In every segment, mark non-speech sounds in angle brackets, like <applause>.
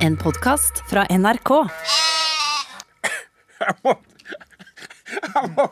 En podkast fra NRK. Jeg må Jeg må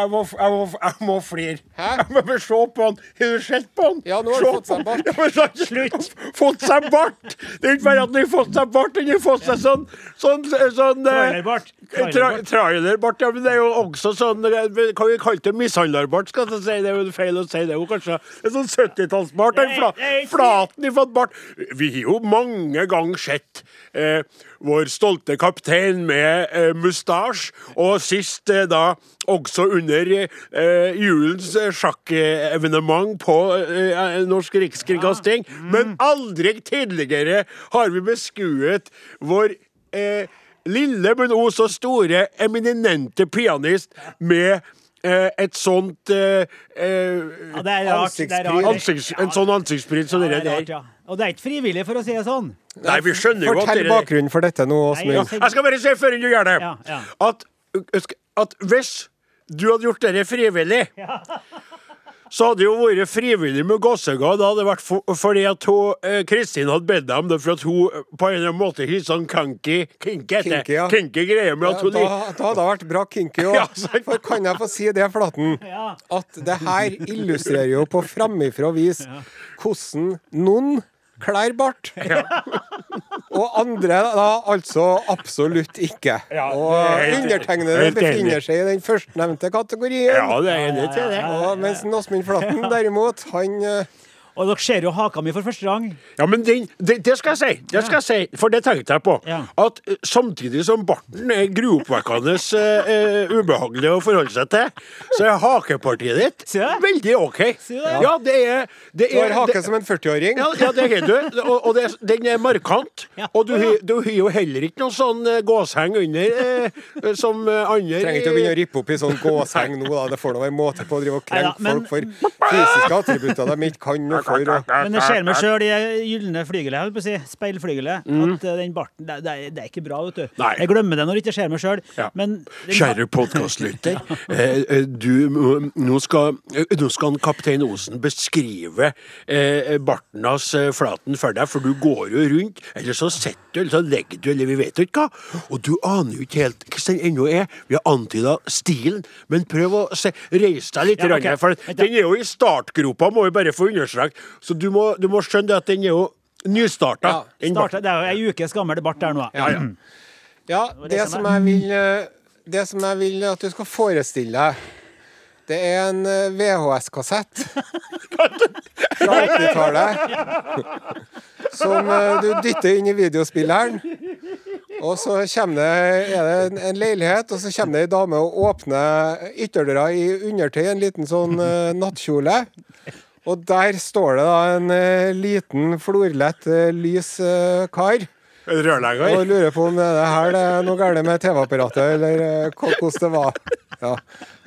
Jeg må, jeg må, jeg må flire. Jeg må bare se på han. Har du sett på han? Ja, nå har Se han fått seg på- bart. Ja, men så- Slutt. Fått seg bart! Det er ikke bare at han har fått seg bart, han har fått seg sånn sånn, sånn eh, Trailerbart. Tra Trailerbart. trailerbart, ja, men det er jo også sånn kan Hva vi kalte det? Mishandlerbart, skal jeg si. Det er jo feil å si det. jo kanskje er sånn 70-tallsbart. den Fla, flaten har fått bart. Vi har jo mange ganger sett eh, vår stolte kaptein med eh, mustasje, og sist eh, da også under eh, julens eh, sjakkevenement på eh, Norsk Rikskringkasting. Men aldri tidligere har vi beskuet vår eh, lille, men også store, eminente pianist med eh, et sånt eh, eh, Ja, det er rart. Det er rart. ansikts, En sånn ansiktsprit som Ja, det det er der. ja. Og det er ikke frivillig, for å si det sånn. Nei, vi skjønner jo at Fortell bakgrunnen for dette nå, Nei, Åsmund. Jeg skal bare si før du gjør det, Ja, ja. At, at hvis du hadde gjort dette frivillig <laughs> så hadde det jo vært frivillig med Gossega. Det hadde vært for, fordi at hun, eh, Kristin hadde bedt om det, for at hun eh, på en eller annen måte har sånn kinky kinky, heter det. Kinky, ja. kinky greier med at Ja, hun da, da hadde det vært bra kinky òg. Ja. For kan jeg få si det, Flaten? <laughs> Ja. At det her illustrerer jo på framifrå vis hvordan noen klær bart. <laughs> Og andre da altså absolutt ikke. Ja, Og er undertegnede befinner seg i den førstnevnte kategorien. Ja, det er enig til det. Og mens Åsmund Flaten derimot, han eh, Og dere ser jo haka mi for første gang. Ja, men den, det, det skal jeg si. Det skal jeg si, For det tenkte jeg på. Ja. At eh, samtidig som barten er gruoppvekkende eh, ubehagelig å forholde seg til, så er hakepartiet ditt veldig OK. Det? Ja, det er, det Du har er hake det, som en 40-åring. ja, ja, det har du. Og, og det, den er markant. Og du har du har jo heller ikke noen sånn gåsheng under eh, som andre Trenger ikke å begynne å rippe opp i sånn gåsheng nå, da. Det får da være måte på å drive og krenke men- folk for fysiske attributter de ikke kan noe for. Men det ser meg sjøl i gylne flygelet, holdt på å si, speilflygelet, at eh, den barten det, det, er, det er ikke bra, vet du. Mm. Nei. Jeg glemmer det når det ikke ser meg sjøl. Ja. Kjære podkastlytter. <laughs> Eh, eh, du, nå, skal, eh, nå skal kaptein Osen beskrive eh, barten hans eh, flaten for deg, for du går jo rundt, eller så sitter du, eller så legger du, eller vi vet jo ikke hva. Og du aner jo ikke helt hvordan den ennå er. Vi har antyda stilen, men prøv å se, reise deg litt, Ja, okay. ok. for den er jo i startgropa, må vi bare få understreke. Så du må, du må skjønne at den er jo nystarta. Ja, startet, det er jo ei ukes gammel bart der nå. Ja, ja. Ja, det som jeg vil eh, Det som jeg vil at du skal forestille deg, det er en eh, VHS-kassett <laughs> fra 80-tallet. Som eh, du dytter inn i videospilleren. Og så kommer det, er det en- leilighet, og så kommer det ei dame og åpner ytterdøra i undertøy, en liten sånn nattkjole. Og der står det da en eh, liten, florlett, eh, lys eh, kar. Rørlegger. Og lurer på om det det her det er noe galt med TV-apparatet, eller eh, hvordan det var. Ja.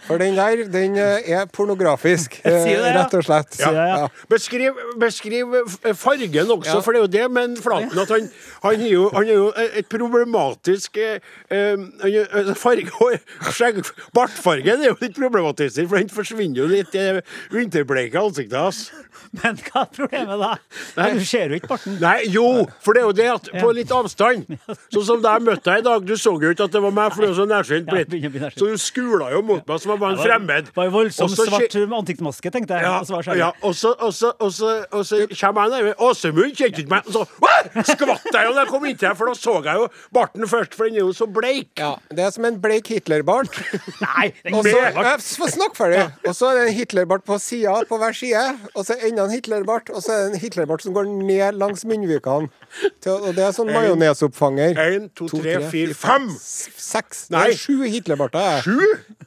For den der, den eh, er pornografisk, eh, rett og slett. Ja. Beskriv, beskriv fargen også, Ja. for det er jo det med Flaten at han, han, er jo, han er jo et problematisk eh, eh, er- altså, farge skjegg, Bartfargen er jo litt problematisk, for den forsvinner jo litt i det vinterbleike ansiktet hans. Men hva er problemet da? Nei. Du ser jo ikke barten. Nei, jo, for det er jo det at på litt avstand Sånn som da jeg møtte deg i dag, du så jo ikke at det var meg, for du er så nærsynt blitt. Så du skula jo mot meg som var en fremmed. Det var en voldsom også, svart ansiktsmaske, tenkte jeg. Ja, og så ja, og så, og så, og så, og så kommer jeg nærmere. Åsemund kjente ikke meg. Og så skvatt jeg jo da jeg kom inntil her, for da så jeg jo barten først, for den er jo så bleik. Ja, det er som en bleik Hitlerbart. Nei, Og få snakk ferdig. Og så er det en Hitlerbart på sida, på hver side. Og så enda en Hitlerbart, og så er det en Hitlerbart som går ned langs munnvikene. Og det er sånn majonesoppfanger. Én, to, tre, fire, fem! Seks. Nei. Sju Hitlerbarter. Sju?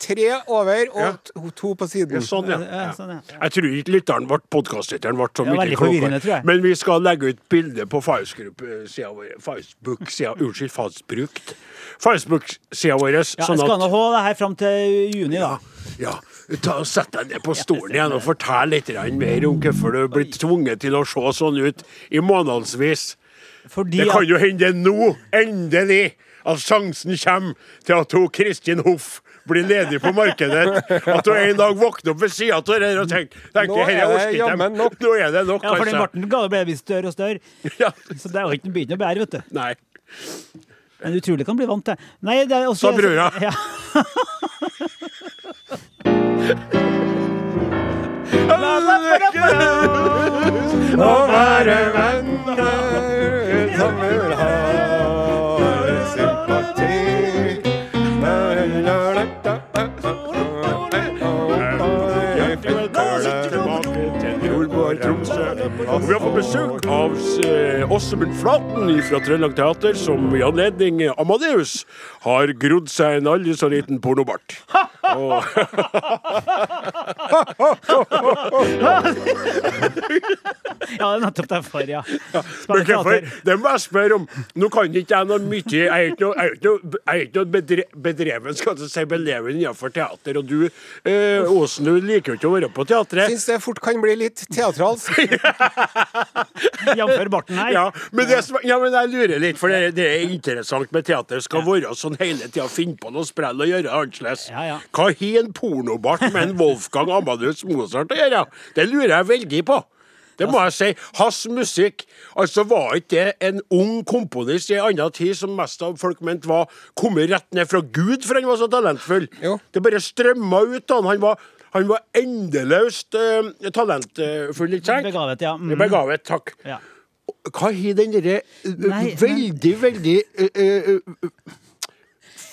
Tre over og Ja. to, to på siden. Sånn, ja. Ja, sånn, ja. Jeg tror ikke lytteren ble podkastlytteren ble så mye klokere. Men vi skal legge ut bilde på Facebook-sida vår. Unnskyld, Facebook. Facebook-sida vår. Ja, sånn jeg skal at nå ha det her fram til juni, da. Ja, ta, Sett deg ned på stolen igjen og fortell litt mer om hvorfor du er blitt tvunget til å se sånn ut i månedsvis. Fordi Det kan jo hende nå, endelig, at sjansen kommer til at hun Kristin Hoff blir ledig på markedet. At du en dag våkner opp ved sida av det og tenker, tenker Nå er det jammen nok. Nå er det nok, Ja, for den barten ga ble visst større og større. <laughs> Ja. Så det er jo ikke begynt å bære, vet du. Nei. Men utrolig kan bli vant til. Nei, det er også Sa brura. <laughs> Ja. Å være venner som vil ha besøk av eh, Åsemund Flaten fra Trøndelag Teater, som i anledning Amadeus har grodd seg en aldri så liten pornobart. Og, <laughs> ja, det er nettopp derfor, ja. men hvorfor? teater. Det må jeg spørre om. Nå kan ikke jeg noe mye Jeg er ikke noe, jeg er ikke noe, jeg er ikke noe bedre, bedreven, skal jeg si, beleven innenfor teater. Og du, eh, Åsen, du liker jo ikke å være på teatret. Syns det fort kan bli litt teatralsk. <laughs> <laughs> Jamfør barten her. Ja, men, det, ja, men jeg lurer litt, for det, det er interessant med teater. Skal være sånn hele tida, finne på noe sprell og gjøre annerledes. Ja, ja. Hva har en pornobart med en Wolfgang Amadeus Mozart å gjøre? Det lurer jeg veldig på. Det må jeg si. Hans musikk altså var ikke det en ung komponist i en annen tid som mest av folk mente var kommet rett ned fra Gud, for han var så talentfull. Jo. Det bare strømma ut av han. Han var, han var endeløst uh, talentfull, ikke sant? Begavet, ja. Mm. Begavet, takk. ja. Hva har den derre uh, veldig, veldig ø,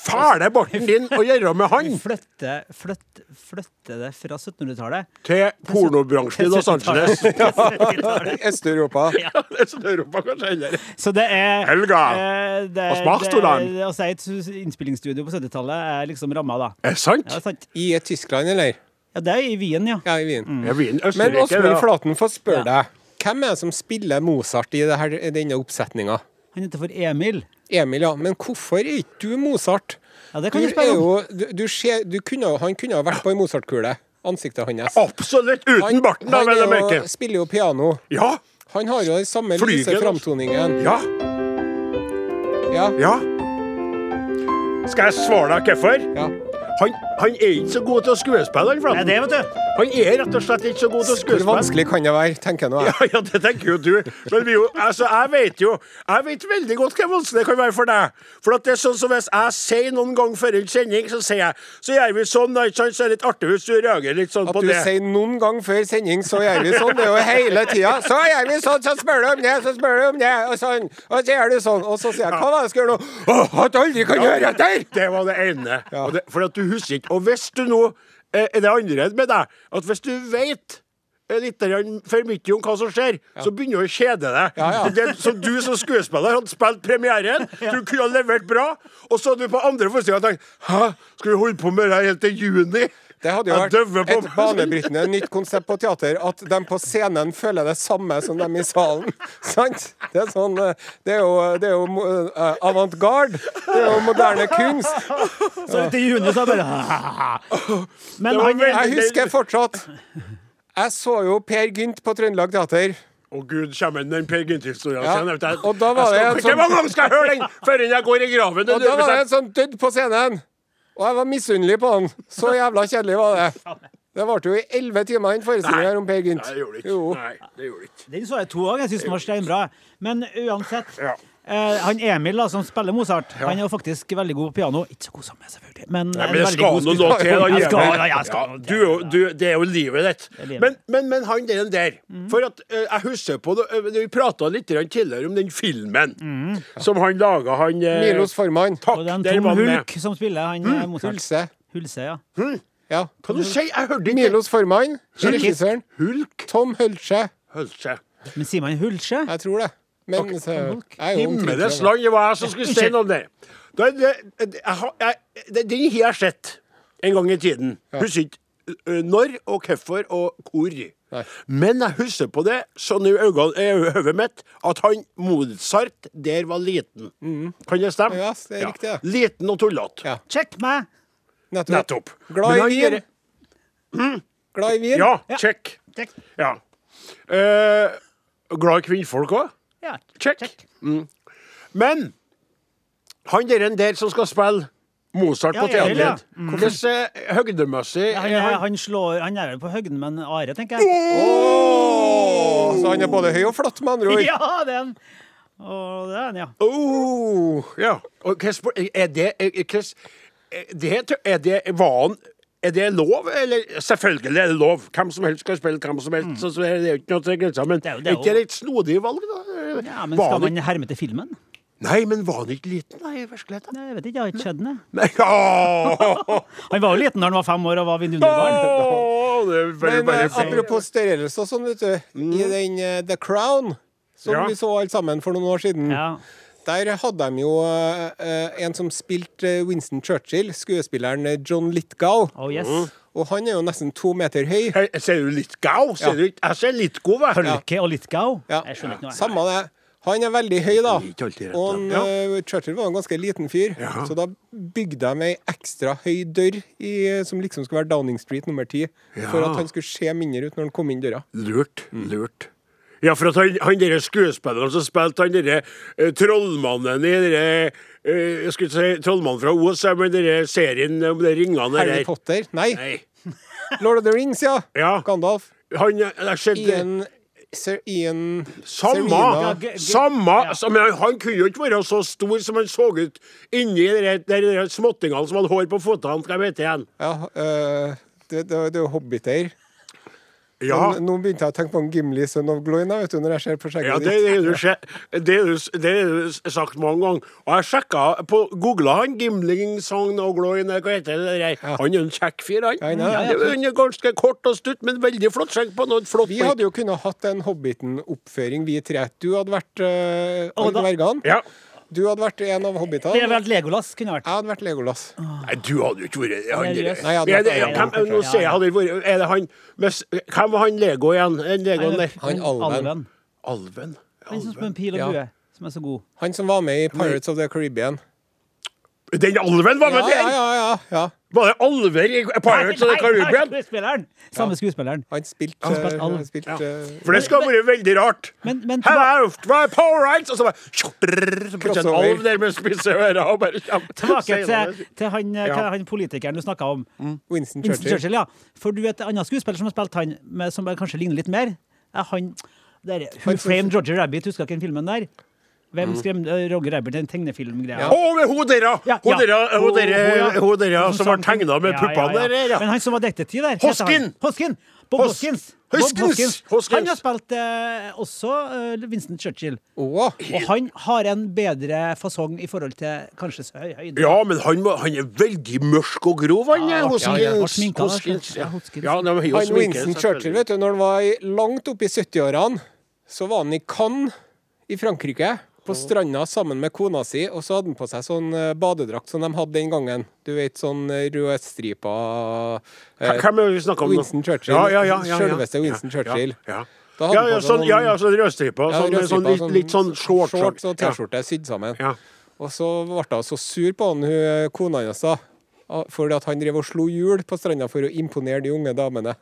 fæle barten din å gjøre med han <laughs> Flytte, flytte, flytte det fra 1700-tallet til pornobransjen i Los Angeles? <laughs> <laughs> Øst-Europa. Ja. er sånn Europa kanskje heller. Så det er Helga, eh, det, hva smakte det- Å si et innspillingsstudio på 70-tallet er liksom ramma, da. Er sant? Ja, det er sant. I Tyskland, eller? Ja, det er i Wien, ja. Ja, i Wien. Jeg Wien Men Åsmund. Flaten, få spørre Ja. deg. Hvem er det som spiller Mozart i det her, i denne oppsetninga? Han heter for Emil. Emil, ja. Men hvorfor er ikke du Mozart? Ja, det kan du spørre om. jo, du, du skjer, du kunne, han kunne ha vært på ei Mozart-kule. Ansiktet hans. Absolutt uten barten, da, han vel å er jo, spiller jo piano. Ja. Han har jo den samme Flyger, lyse framtoningen. Ja. Ja. Ja. Skal jeg svare deg hvorfor? ja. Han, han er ikke så god til å skuespille, han Flaten. det, vet du. Han er rett og slett ikke så god til å Hvor skuespille. vanskelig kan det være, tenker jeg nå. jeg. Ja, ja, det tenker jo du. Men vi jo, altså, jeg vet jo Jeg vet veldig godt hvor vanskelig det kan være for deg. For at det er sånn som Hvis jeg sier noen gang før en sending, så sier jeg Så gjør vi sånn, da, ikke sant? Så er det litt artig hvis du reagerer litt sånn At på du det. sier noen gang før sending, så gjør vi sånn. Det er jo hele tida. Så gjør vi sånn, så spør du om det, så spør du om det, og sånn. Og så gjør du sånn. Og så sier jeg hva var det jeg skal gjøre nå? Åh, at du aldri kan gjøre etter! Det var det ene. Og det, for at du husker ikke. Og hvis du nå eh, Er det andre med deg at hvis du vet eh, litt for mye om hva som skjer, så begynner du å kjede deg. Ja, ja. Det, så du som skuespiller hadde spilt premieren, du kunne ha levert bra, og så hadde du på andre forestillinga tenkt Hæ, skal vi holde på med det her helt til juni? Det hadde jo vært et banebrytende nytt konsept på teater. At de på scenen føler det samme som dem i salen. <laughs> Sant? Det er sånn eh, Det er jo, det er jo eh, avantgarde. Det er jo moderne kunst. Så etter juni så bare <laughs> Men han Jeg husker fortsatt Jeg så jo Per Gynt på Trøndelag Teater. Å gud, kommer den Per Gynt-historien Ja. jeg. Og da var Jeg det skal, Ikke sånn- mange ganger skal jeg høre den før jeg går i graven? Og da var det en sånn dødd på scenen. Og jeg var misunnelig på han. Så jævla kjedelig var det. Det varte jo i elleve timer, den forestillingen om Per Gynt. Nei, det gjorde det ikke. Jo. Nei, det gjorde det ikke. Den så jeg to ganger. Jeg syns den var steinbra. Men uansett. Ja. Eh, han Emil da, som spiller Mozart, han er jo faktisk veldig god på piano. Ikke så god som meg, selvfølgelig. Men, Nei, men det skal han nå nå til. da, Jeg skal, jeg skal Ja, du, du, det er jo livet ditt. Men, men, men han der, mm. For at eh, jeg husker på det, eh, Vi prata litt tidligere om den filmen som han laga, han eh, Milos Formann. Takk, Og det er en der Tom var han med. Hulk som spiller han mm. Mozart. Hulse. Hulse, ja. Ja. Hva du sier Jeg hørte ikke Milos Formann. Regissøren. Hulk Tom Hølsche. holdt. Men sier man Hulse? Jeg tror det. Men så, er jo Himmelens det. land, det var jeg som skulle si noe om det. Det, det, det, det. Har jeg sett en gang i tiden. Husker ikke når og hvorfor og hvor. Nei. Men jeg husker på det sånn i hodet mitt at han Mozart der var liten. Kan det stemme? Ja, det er riktig, ja. Liten og tullete. Ja. Check meg! Nettopp. Nettopp. Glad i vin. Mm. Glad i vin. Ja, check. Check. Ja. Uh, glad i kvinnfolk òg? Ja, Check. Mm. Men han der, der som skal spille Mozart på Ja, teatret. Hvordan eh, høydemessig Ja, Han, han? han, slår, han er vel på høgden med en are, tenker jeg. Oh! så han er både høy og flott, med andre ord. <laughs> Ja, det er han. Og det er han, ja. Oh, ja. Og hva er det er, hva- er det, er det var han er det lov, eller? Selvfølgelig er det lov. Hvem som helst kan spille hvem som helst. Så, det er jo ikke noe til grensa. Men Mm. Det er jo- det er ikke det et snodig valg, da? ja men skal man herme til filmen? Nei, men var han ikke liten, da, i virkeligheten? Nei, Jeg vet ikke, jeg har ikke sett den. <laughs> Han var jo liten da han var fem år og var vidunderbarn. det er Men eh, apropos størrelse og sånn, vet du. I den uh, The Crown, som Ja. vi så alle sammen for noen år siden, Ja. Der hadde de jo eh, eh, en som spilte eh, Winston Churchill, skuespilleren John Lithgow. Oh yes. Og han er jo nesten to meter høy. Hei, Ser du litt? Ser Ja. du? Jeg ser litt god, hva? Hølke og Lithgow. Ja. Jeg skjønner ikke noe. Samme det. Han er veldig høy, da. Og han. Ja. Churchill var en ganske liten fyr, Ja. så da bygde de ei ekstra høy dør i, som liksom skulle være Downing Street nummer ti, for at han skulle se mindre ut når han kom inn døra. Lurt. Lurt. Ja, for at han, han derre skuespilleren som spilte han derre eh, trollmannen i derre eh, Jeg skulle si trollmannen fra OS, men derre serien om de ringene der Harry. Potter? Nei, Nei. <laughs> Lord of the Rings, ja. Ja. Gandalf. Han jeg har Ian Sir Ian Samme! Samme! ja. Men han, kunne jo ikke være så stor som han så ut inni de der- de der småttingene som hadde hår på føttene. Hva heter han? Ja, øh, det, det, det er jo hobbiter. Ja. Men Nå begynte jeg å tenke på en Gimli, Son of Gloin, vet du, når jeg ser på skjegget Ja, det ditt. er det er jo- er jo sagt mange ganger. Og jeg sjekka på Googla han Gimling og Gloin, hva heter det der. Ja. Han er en kjekk fyr, han. Ja. Ja, ja, Han er ganske kort og stutt, men veldig flott skjegg på noe flott. Vi hadde jo kunnet hatt en Hobbiten-oppføring, vi tre. Du hadde vært uh, alle dvergene. Ja. Du hadde vært en av hobbitene. Det hadde vært Legolas kunne vært. Jeg hadde vært Legolas. Nei, du hadde jo ikke vært han der- Nei, jeg hadde vært det- hvem- Nå sier ser jeg hadde vært Er det han med Hvem var han Lego igjen? En Legoen der? Han Alven. Alven? Han som spiller pil og Ja. bue, som er så god. Han som var med i Pirates of the Caribbean. Den alven var Ja, med ja, der! ja. ja, ja. Var det alver i Pirates of the Caribbean? skuespilleren! Samme skuespilleren. Han spilte Han Alv. han spilte, Ja. øh, For det skal være veldig rart. Men, men Hva er power rights! Og så bare en alv der med spisse ører og bare kommer tilbake til, til han, Ja. hva- han politikeren du snakka om. Winston Winston Churchill. Churchill, ja. For du vet, en annen skuespiller som har spilt han, med, som kanskje ligner litt mer, er han der, Who Framed Roger Rabbit, husker ikke den filmen der? Hvem skremte uh, Roger Rabbit, den tegnefilmgreia? Ja. Med hun der, ja! Ja, Hun ja. der. Hun der, Hun- hun der, hun som var tegna med Ja, puppene ja, ja. der. ja. Men han som var detektiv der Hoskin! Hoskin! Bob Hos- Hoskins. Bob Hoskins! Hoskins. Han har spilt eh, også uh, Vincent Churchill. Oh. Og han har en bedre fasong i forhold til kanskje høyde. Ja, men han, han er veldig mørk og grov, han Ja, ja, Hoskins. ja, Hoskins, ja. ja, Hoskins. Ja, jo Han Vincent Winston Churchill, vet du, når han var langt oppe i 70-årene, så var han i Cannes i Frankrike. På stranda sammen med kona si, og så hadde han på seg sånn eh, badedrakt som de hadde den gangen. Du vet, sånn eh, rødstripa eh, Hvem er det vi snakker om nå? Winston Churchill. Ja, ja, ja, ja, ja. Selveste Winston Churchill. Ja, hadde Ja, ja, sånn, ja, ja, sånn rødstripa. Sånn, sånn, litt, litt sånn shorts. shorts og. T-skjorte sydd sammen. Ja. Og så ble hun så sur på han, hun eh, kona hans, da. Fordi at han drev og slo hjul på stranda for å imponere de unge damene.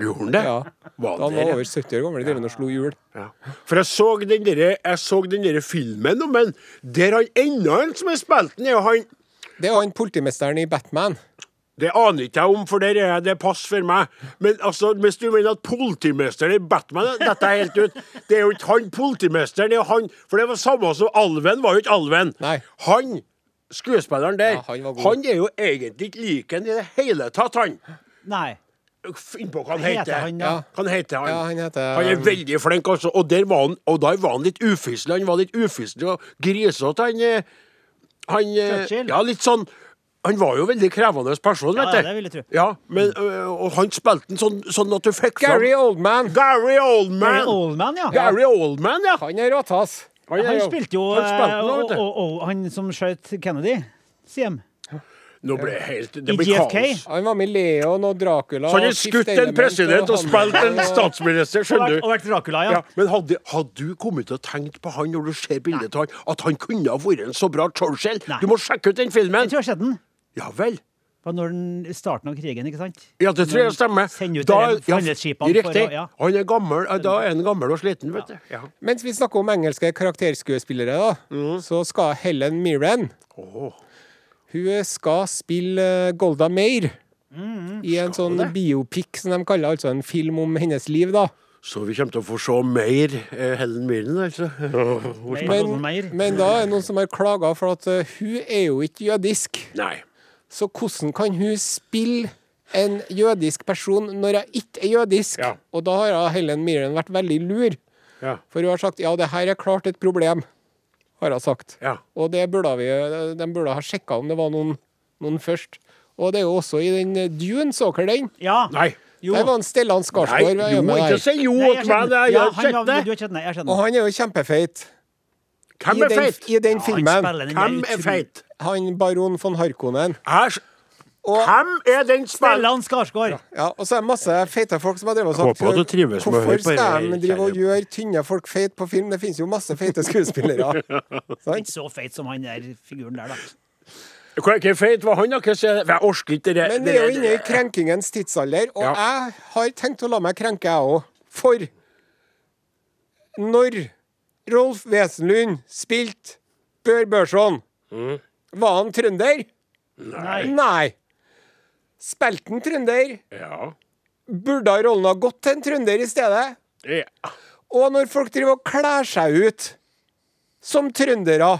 Gjorde han det? Ja. Var Da han var over 70 år gammel, drev han og slo hjul. Ja. For jeg så den derre jeg så den derre filmen om han der han enda en som har spilt den, er han Det er han politimesteren i Batman. Det aner ikke jeg om, for der er det pass for meg. Men altså, hvis du mener at politimesteren i Batman Dette er helt ut. Det er jo ikke han politimesteren, det er han For det var samme som Alven, var jo ikke Alven. Nei. Han skuespilleren der, Ja, han var god. han er jo egentlig ikke lik en i det hele tatt, han. Nei. Finn på hva han Heter heter. han, ja? Han heter han? Ja, han heter Han er veldig flink, altså. Og der var han Og da var han litt ufyselig. Han var litt ufyselig og grisete, han eh, Han eh, Churchill? Ja, litt sånn Han var jo veldig krevende person, Ja, vet ja, det vil jeg tro. Ja, men, øh, og han spilte den sånn, sånn at du fikk Gary Oldman. Gary Oldman! Gary Oldman, ja. Gary Oldman, ja. Han er råtass. Han, er Han spilte jo Han spilte noe, og, vet du. og, og, han som skjøt Kennedy, CM. Nå ble det helt Det blir kaos. Han var med i Leon og Dracula. Så han har skutt en president og spilt en statsminister, skjønner du. og vært Dracula, ja. Ja, men hadde, hadde du kommet til å tenke på han når du ser bildet av han, at han kunne ha vært en så bra Churchill? Nei. Du må sjekke ut den filmen! Jeg tror jeg har sett den. Ja vel. På når den, starten av krigen, ikke sant? Ja, det tror jeg stemmer. Da- ja, Riktig. å- ja. Han er gammel, da er han gammel og sliten, vet du. Ja. Mens vi snakker om engelske karakterskuespillere, da, Mm. så skal Helen Mirren oh. Hun skal spille eh, Golda Meir Mm, i en sånn biopic, som de kaller altså en film om hennes liv, da. Så vi kommer til å få se mer eh, Helen Mirren, altså. <laughs> Men, men da er det noen som har klaga for at uh, hun er jo ikke jødisk. Nei. Så hvordan kan hun spille en jødisk person når hun ikke er jødisk? Ja. Og da har Helen Mirren vært veldig lur. Ja. For hun har sagt ja, det her er klart et problem, har hun sagt. Ja. Og det burde vi, de burde ha sjekka om det var noen, noen først. Og det er jo også i den Dune, så dere den? Ja. Nei. Jo. Der var en Stellan Nei, Skarsgård du var må ikke si jo til meg. Jeg har han, sett det. du jeg Og han er jo kjempefeit. Hvem er feit? I den filmen. Hvem er feit? Han baron von Harkonen. Æsj. Og, Hvem er den spilleren? Stellan Skarsgård. ja, og så er det masse feite folk som har drevet og sagt Håper at du trives med Hvorfor skal de drive og gjøre tynne folk feit på film? Det finnes jo masse feite skuespillere. <laughs> Ikke så feit som han der figuren der, da. Hvor feit var han, da. Jeg orker ikke det Men vi er jo inne i krenkingens tidsalder, og Ja. jeg har tenkt å la meg krenke, jeg òg. For når Rolf Wesenlund spilte Bør Børson, Mm. var han trønder? Nei. Nei. Spilte han trønder? Ja. Burde rollen ha gått til en trønder i stedet? ja. Og når folk driver og kler seg ut som trøndere,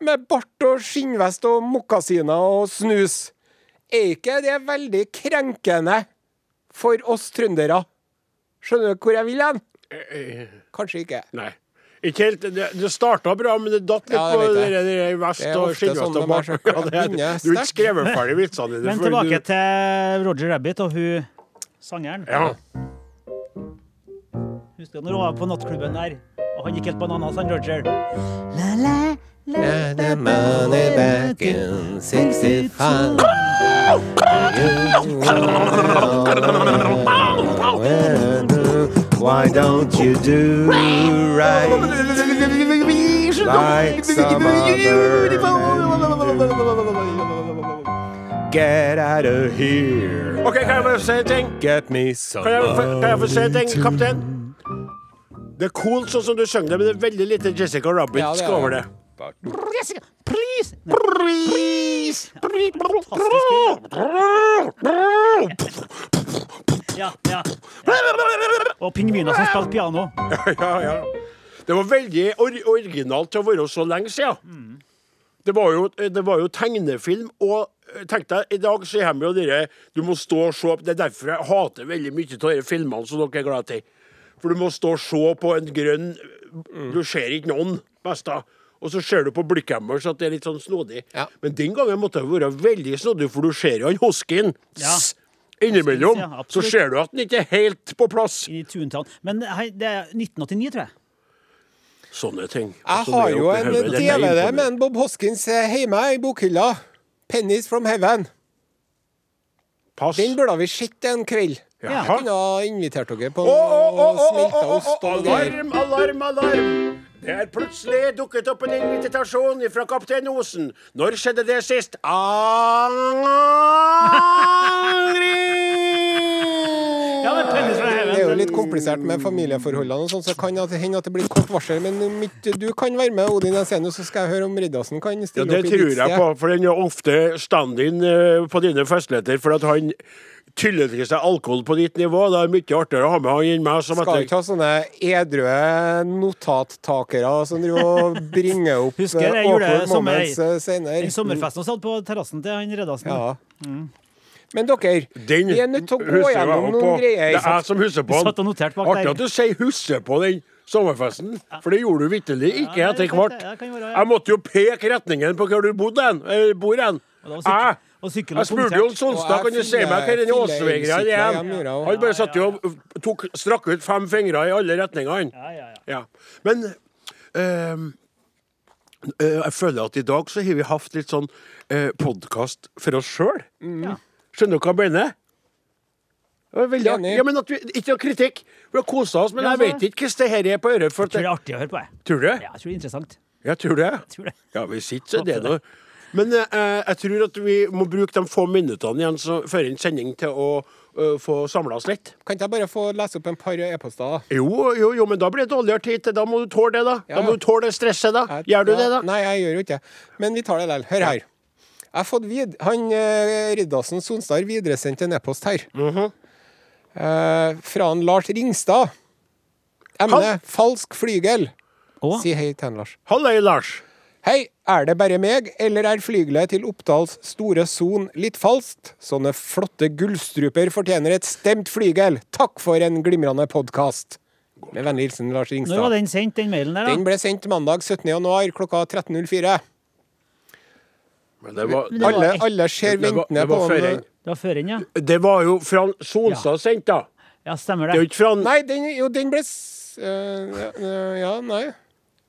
med bart og skinnvest og mokasiner og snus, er ikke det veldig krenkende for oss trøndere? Skjønner du hvor jeg vil hen? Kanskje ikke. Nei. Ikke helt, det, det starta bra, men det datt litt Ja, det på det, vest er og skinnvest sånn og de er bart. så- Ja, det er- begynner Du har ikke skrevet ferdig vitsene dine. Men tilbake du- til Roger Rabbit og hun sangeren. Ja. Husker du når hun var på nattklubben der, og han gikk helt bananas, han Roger? money back in 65. Why don't you do right like some other Get out of here. OK, kan jeg få si en ting? Get me some Kan jeg, få- kan jeg få si en ting, kaptein? Det er cool sånn som du synger det, men det er veldig lite Jessica Rabbit Ja, det er over det. Det. Jessica, please! Please! Ja, ja. Og pingviner som spilte piano. Ja, ja. Det var veldig or originalt til å være så lenge siden. Det var jo, det var jo tegnefilm, og eh, tenk deg, i dag så kommer jo dere Du må stå og se Det er derfor jeg hater veldig mye av de filmene som dere er glad i. For du må stå og se på en grønn Du ser ikke noen, besta. Og så ser du på blikkhemmer, så at det er litt sånn snodig. Ja. Men den gangen måtte jeg være veldig snodig, for du ser jo han Hoskin. Ja. Innimellom. Ja, så ser du at den ikke er helt på plass. I Toontown. Men hei, det er 1989, tror jeg. Sånne ting. Jeg har jo en en hodet, det med en Bob Hoskins eh, hjemme i bokhylla. 'Pennies from Heaven'. Pass. Den burde vi sett en kveld. Ja. Jeg kunne ha invitert dere på å, å, å, å, smelta ost og greier. Alarm, alarm, alarm! Det er plutselig dukket opp en invitasjon fra kaptein Osen. Når skjedde det sist? Aldri! Ja, men Pennies from Heaven. Det er jo litt komplisert med familieforholdene, og sånn, så kan det hende at det blir kort varsel. Men mitt, du kan være med, Odin Jensenius, så skal jeg høre om Riddarsen kan stille ja, opp i Det tror jeg på, for den er ofte stand-in eh, på dine festligheter, for at han tyller til seg alkohol på ditt nivå. Det er mye artigere å ha med han enn meg som Skal ikke ha sånne edru notattakere som driver og bringer opp Husker jeg eh, gjorde det sommer- eh, senere. Den sommerfesten vi satt på terrassen til han Reddasen. Ja. Men dere, Den vi er nødt til å gå gjennom noen på. greier. Det er jeg som husker på den. Artig at du sier 'husker på den sommerfesten', for det gjorde du vitterlig ikke Ja, etter hvert. Jeg måtte jo peke retningen på hvor du bodde hen. eh, bor hen. Og var sykkel- Jeg, spurte jo Solstad, kan du si meg hva den fyller er? Han bare satt jo og tok, strakk ut fem fingre i alle retningene. Ja, ja, ja. Ja. Men ehm, eh, jeg føler at i dag så har vi hatt litt sånn uh, podkast for oss sjøl. Ja. Skjønner du hva jeg mener? Veldig artig. Ja, men vi, ikke noe kritikk. Vi har kosa oss, men Ja, jeg vet ikke hvordan det her er på øret. Jeg tror det er artig å høre på. Jeg. Tror du? Ja, jeg tror det er interessant. Jeg tror det. Jeg tror det. Ja, hvis ikke, så er det noe. Men eh, jeg tror at vi må bruke de få minuttene igjen så, før en sending til å eh, få samla oss litt. Kan ikke jeg bare få lese opp en par e-poster? da? Jo, jo, jo, men da blir det dårligere tid. Da må du tåle det, da. Ja, Da må du tåle det stresset, da. Jeg- Gjør du ja, det, da? Nei, jeg gjør jo ikke det. Men vi tar det likevel. Hør her. Jeg har fått vid Han eh, Riddarsen Sonstad har videresendt en e-post her. eh, fra en Lars Ringstad. Emne Hall- falsk flygel. Oh. Si hei til han, Lars. Halløy, Lars. Hei, er det bare meg, eller er flygelet til Oppdals store son litt falskt? Sånne flotte gullstruper fortjener et stemt flygel. Takk for en glimrende podkast. Med vennlig hilsen Lars Når var den sendt, den mailen der, da? Den ble sendt mandag 17. januar klokka 13.04. Men det var, det Alle, alle ser ventende på før en en. Det var før den, ja. Det var jo fra Sonstad sendt, da. Ja, stemmer Det er jo ikke fra Nei, den, jo, den ble øh, ja, ja, nei.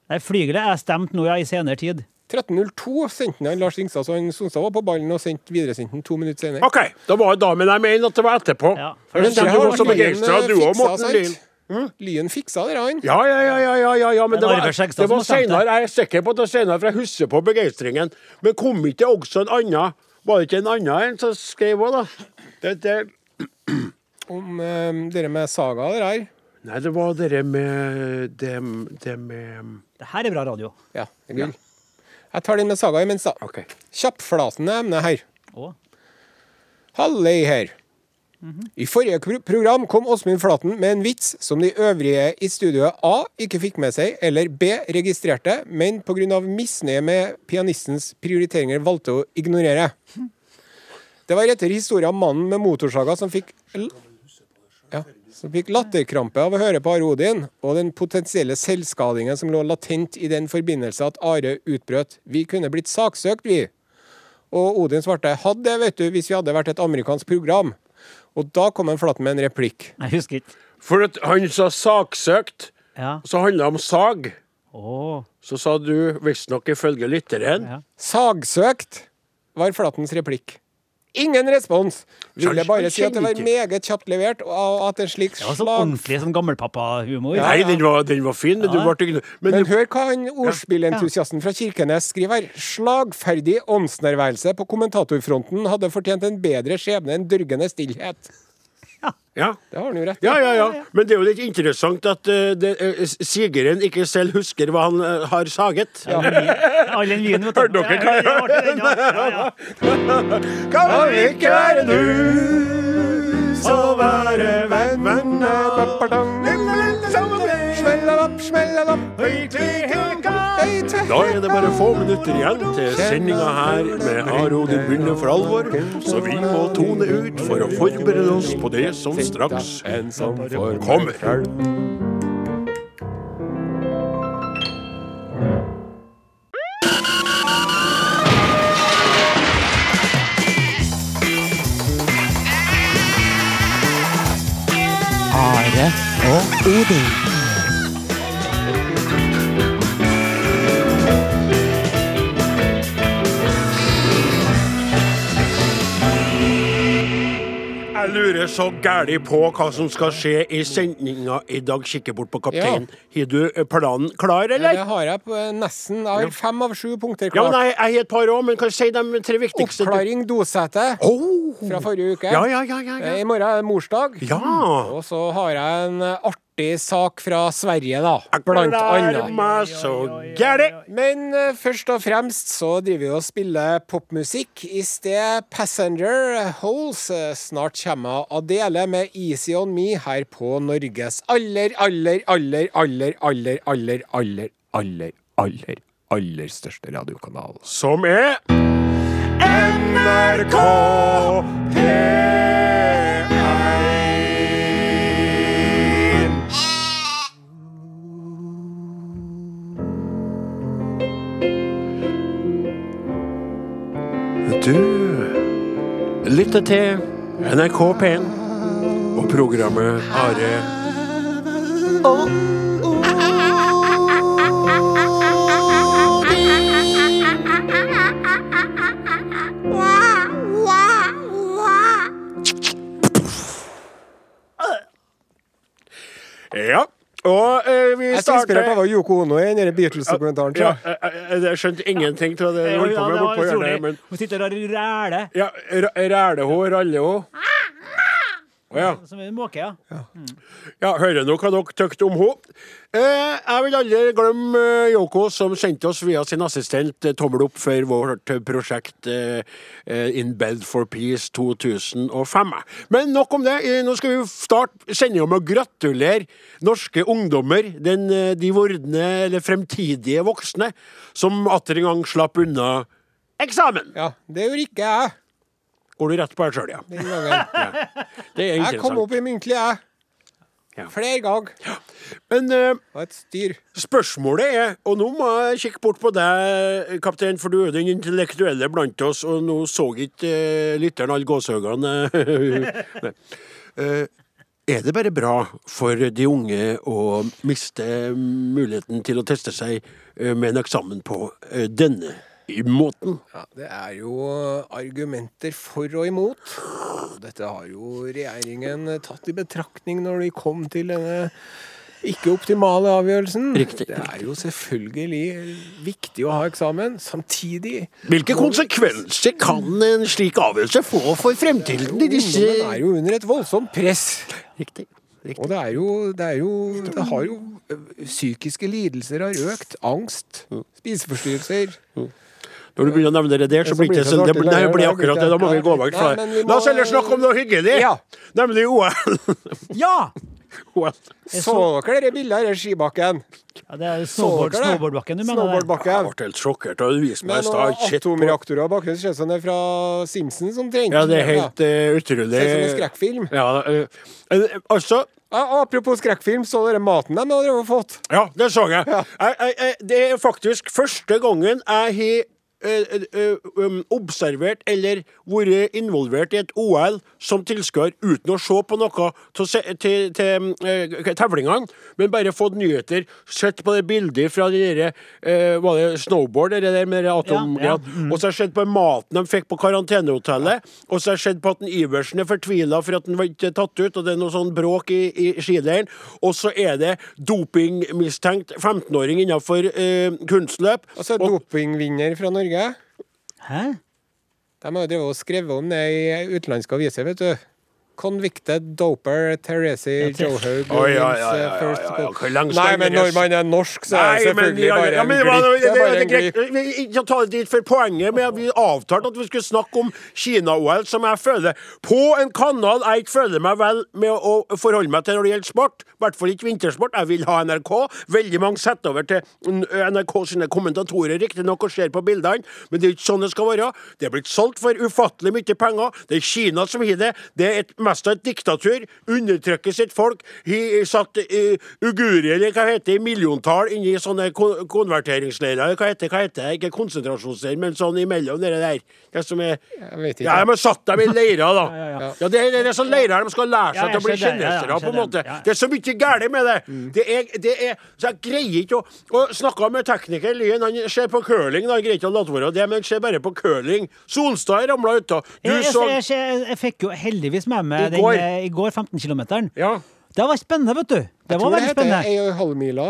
Nei, Flygelet er stemt nå, ja, i senere tid. 13.02 sendte han Lars Ringstad, så han Sonstad var på ballen og sendte videresendt den to minutter senere. OK, da var det da, men jeg mener at det var etterpå. Ja. For Men det det har Lyen, eh, du òg, fiksa? Lyn. Lyen fiksa det, han. Ja, ja, ja, ja, ja, ja, ja, men Men det var, det var det. senere. Jeg er sikker på at det var senere, for jeg husker på begeistringen. Men kom ikke det også en annen Var det ikke en annen en som skrev òg, da? Det, det, Om um, dere med saga der nei, det var det med det, det med Det her er bra radio. Ja, det er gull. Jeg tar den med saga imens, da. OK. Kjappflatende emne her. Å. Halløy her. I forrige pro- program kom Åsmund Flaten med en vits som de øvrige i studioet A ikke fikk med seg, eller B registrerte, men pga. misnøye med pianistens prioriteringer valgte å ignorere. <laughs> Det var etter historien om mannen med motorsaga som fikk l- ja, som fikk latterkrampe av å høre på Are Odin, og den potensielle selvskadingen som lå latent i den forbindelse at Are utbrøt 'Vi kunne blitt saksøkt, vi'. Og Odin svarte 'Hadde det, vet du, hvis vi hadde vært et amerikansk program'. Og da kom en flatt med en replikk. Jeg husker ikke. For at han sa saksøkt, Ja. så handla det om sag. Oh. Så sa du visstnok ifølge lytteren Ja. Sagsøkt var Flatens replikk. Ingen respons. Ville jeg bare si at det var meget kjapt levert, og at en slik Det var sånn slag ordentlig sånn gammelpappa-humor. Ja, Nei, ja. den var, den var fin, men Ja. du ble ikke Men, Men hør hva han ordspillentusiasten fra Kirkenes skriver her. Slagferdig åndsnærværelse på kommentatorfronten hadde fortjent en bedre skjebne enn dørgende stillhet. Ja. Det har han jo rett i. Ja, ja, ja. Men det er jo litt interessant at uh, det, uh, sigeren ikke selv husker hva han uh, har saget. All den vinen, vet du. Hørte dere hva jeg Ja, Kan vi ikke være ja. Kan ikke være du, Smellalapp, være venn, Smellelapp, smellelapp. Da er det bare få minutter igjen til sendinga her med Aro du begynner for alvor, så vi må tone ut for å forberede oss på det som straks kommer. Are og Odin. Jeg lurer så gæli på hva som skal skje i sendinga i dag. Kikker bort på kapteinen. Har du eh, planen klar, eller? Det har jeg på nesten. Jeg har fem av sju punkter klart. Ja, nei, jeg, har et par òg, men kan jeg si de tre viktigste? Oppklaring dosete Oh. fra forrige uke. Ja, ja, ja, ja, Eh, ja. I morgen er det morsdag. Ja. Og så har jeg en eh, artig sak fra Sverige, da. Blant annet. Men eh, først og fremst så driver vi og spiller popmusikk. I sted Passenger Holes. Eh, Snart kommer Adele med Easy On Me her på Norges aller, aller, aller, aller, aller, aller, aller, aller, aller, aller største radiokanal. Som er NRK Du lytter til NRK P1 og programmet Are Ja. var Yoko Ono i den Beatles-dokumentaren. Ja, jeg, skjønte ingenting av det du holdt på med bortpå hjørnet. Hun sitter og ræler. Ja, rælehå, rallehå ja. Som en måke, ja. Ja, hører nå hva dere tykte om henne. Eh, jeg vil aldri glemme eh, Yoko, som sendte oss via sin assistent eh, tommel opp for vårt prosjekt eh, eh, In Bed for Peace 2005. Men nok om det. Nå skal vi starte sendinga med å gratulere norske ungdommer, den, de vordende eller fremtidige voksne, som atter en gang slapp unna eksamen. Ja, det gjorde ikke jeg Går du rett på deg sjøl, ja. den gangen. Det er Jeg kom interessant. opp i muntlig, jeg. Ja. Flere ganger. Men eh, Og et styr. Spørsmålet er, og nå må jeg kikke bort på deg, kaptein, for du er den intellektuelle blant oss, og nå så ikke uh, lytteren alle gåsehøgene. Nei. <laughs> Eh, er det bare bra for de unge å miste muligheten til å teste seg eh, med en eksamen på eh, denne måten? Ja, det er jo argumenter for og imot. Dette har jo regjeringen tatt i betraktning når de kom til denne ikke optimale avgjørelsen. Riktig. Det er jo selvfølgelig viktig å ha eksamen. Samtidig Hvilke konsekvenser kan en slik avgjørelse få for fremtiden Det disse Ungdommen er jo under et voldsomt press. Riktig. Riktig. Og det er jo Det, er jo, det har jo Psykiske lidelser har økt. Angst. Spiseforstyrrelser. Når du begynner å nevne det der, så Så blir det ikke det så så det, blir- nei, det blir det akkurat det. Da må vi gå vekk fra det. La oss heller snakke om noe hyggelig, Ja. nemlig OL. <laughs> Ja! OL. Så dere det bildet her i skibakken? ja det er snowboard, snowboardbakken du mener? Snowboardbakken. Jeg ble helt sjokkert og viste meg i stad. atomreaktorer bak. Det ser ut som det er fra Simpsons omtrent. Ja, det er helt uh, utrolig. Ser ut som en skrekkfilm. Ja, eh, altså Ja, apropos skrekkfilm, så dere maten de hadde fått? Ja, det så jeg. Ja. Jeg, jeg, jeg. Det er faktisk første gangen jeg har observert eller vært involvert i et OL som tilskuer uten å se på noe til, til, til eh, tevlingene, men bare fått nyheter, sett på det bildet fra de der, eh, var det snowboard, det der med atom... Ja, ja, Og så har jeg sett på maten de fikk på karantenehotellet, og så har jeg sett på at den Iversen er fortvila for at den var ikke tatt ut, og det er noe sånn bråk i, i skileiren, og så er det dopingmistenkt 15-åring innenfor eh, kunstløp. Og så Og- dopingvinner fra Norge. Hæ? De har jo skrevet om det i utenlandske aviser, vet du. Convicted doper Therese Johaug Å, ja, ja, ja, ja, Nei, men når man er norsk, så er det selvfølgelig bare en men glipp. det, Det Ikke ta det dit for poenget at vi avtalte at vi skulle snakke om Kina-OL, som jeg føler På en kanal jeg ikke føler meg vel med å forholde meg til når det gjelder sport. I hvert fall ikke vintersport. Jeg vil ha NRK. Veldig mange setter over til NRK sine kommentatorer, riktignok, og ser på bildene, men det er ikke sånn det skal være. Det er blitt solgt for ufattelig mye penger. Det er Kina som har det. Det er et, mest av et diktatur. Undertrykker sitt folk. He, satt uh, ugurer, eller hva heter det, i milliontall inni sånne kon konverteringsleirer. Hva heter hva heter det? Ikke konsentrasjonsleirer, men sånn imellom dere der. Det som er Jeg vet ikke. Ja, de satt dem i leirer, da. <laughs> Ja, ja, ja. Ja, det, det er sånn leirer de skal lære seg til å bli det. Kinesere, på en måte. det. Det er så mye galt med det. Det er, det er Så jeg greier ikke å Og snakka med tekniker Lyen, han ser på curling, da. Han greier ikke å late være det, men han ser bare på curling. Solstad ramla utå. Du Jeg, jeg, så jeg, jeg, jeg fikk jo heldigvis med meg I den går. eh, i går, 15 km. Ja. Det var spennende, vet du. Det Jeg var tror det heter spennende. ei og en halv mila.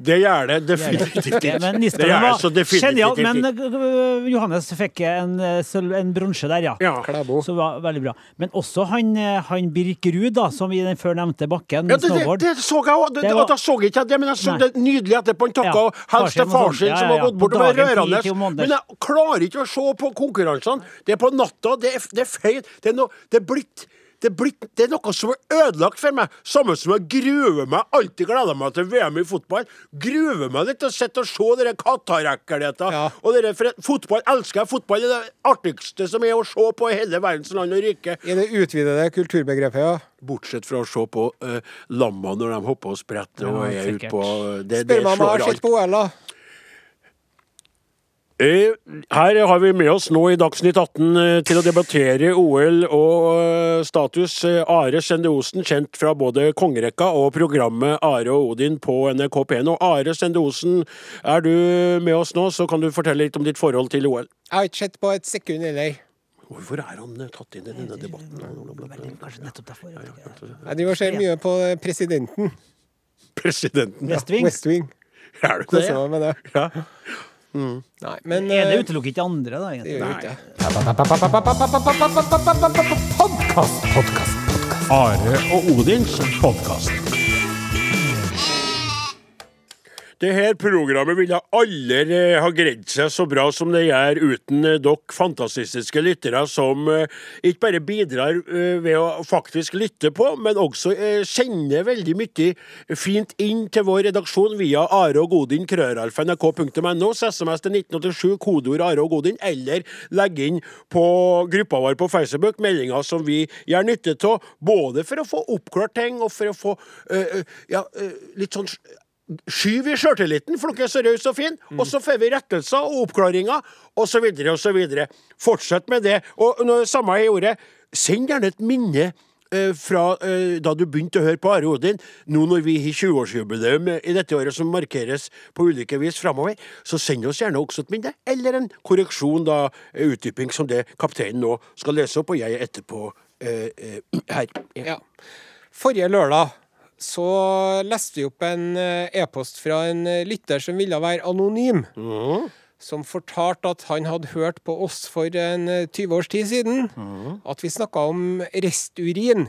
Det gjør det definitivt Det- ikke. Men Det Nistelrooy det så var definitivt genial. Men Johannes fikk en, øh, en bronse der, ja. Ja. Klæbo. Så var veldig bra. Men også han, øh, han Birk Ruud, da, som i den før nevnte bakken, Ja, det, det, snowboard. det så jeg òg. Det var- så jeg ikke det, men jeg så det nydelig etterpå. Han takka Ja, helst til far sin, Ja, som ja, har gått bort Det dagen, rørende. Men jeg klarer ikke å se på konkurransene. Det er på natta. Det er, det er feil. Det er, no, det er blitt det blitt, det er noe som er ødelagt for meg. Samme som jeg gruer meg. Alltid gleder meg til VM i fotball. Gruer meg litt til å sitte og se dere Qatar-ekkelheter. Ja. Og dere, fotball elsker jeg. Fotball er det artigste som er å se på i hele verdens land og rike. I det utvidede kulturbegrepet, ja. Bortsett fra å se på uh, lamma når de hopper og spretter og er ute på uh, det Spør meg om jeg har sett på OL, da. Eh, Her har vi med oss nå i Dagsnytt 18 eh, til å debattere OL og eh, status Are Sende Osen, kjent fra både kongerekka og programmet Are og Odin på NRK P1. Og Are Sende Osen, er du med oss nå, så kan du fortelle litt om ditt forhold til OL. Jeg har ikke sett på et sekund heller. Hvorfor er han tatt inn i denne debatten? Kanskje nettopp derfor. Driver og ser mye på presidenten. Presidenten, ja. West Wing. West Wing. Er du det? Koser Mm. Nei, men Det ene utelukker ikke andre, da. egentlig. Podkast! Are og Odins podkast. Det her programmet ville aldri eh, ha greid seg så bra som det gjør uten eh, dere fantastiske lyttere som eh, ikke bare bidrar ved å faktisk lytte på, men også sender veldig mye fint inn til vår redaksjon via Are og Godin, krøralf.nrk.no, SMS til 1987, kodeord Are og Godin, eller legge inn på gruppa vår på Facebook meldinger som vi gjør nytte av, både for å få oppklart ting og for å få eh, ja, eh, litt sånn Skyv vi sjøltilliten, for dere er så rause og fine. Og så får vi rettelser og oppklaringer, osv., osv. Fortsett med det. Og når samme jeg gjorde, send gjerne et minne eh, fra eh, da du begynte å høre på Are Odin, nå når vi har 20-årsjubileum i dette året som markeres på ulike vis framover, så send oss gjerne også et minne, eller en korreksjon, da, eh, utdyping, som det kapteinen nå skal lese opp, og jeg etterpå eh, her. Ja. Forrige lørdag så leste vi opp en eh, e-post fra en eh, lytter som ville være anonym. Som fortalte at han hadde hørt på oss for en eh, 20 års tid siden. At vi snakka om resturin.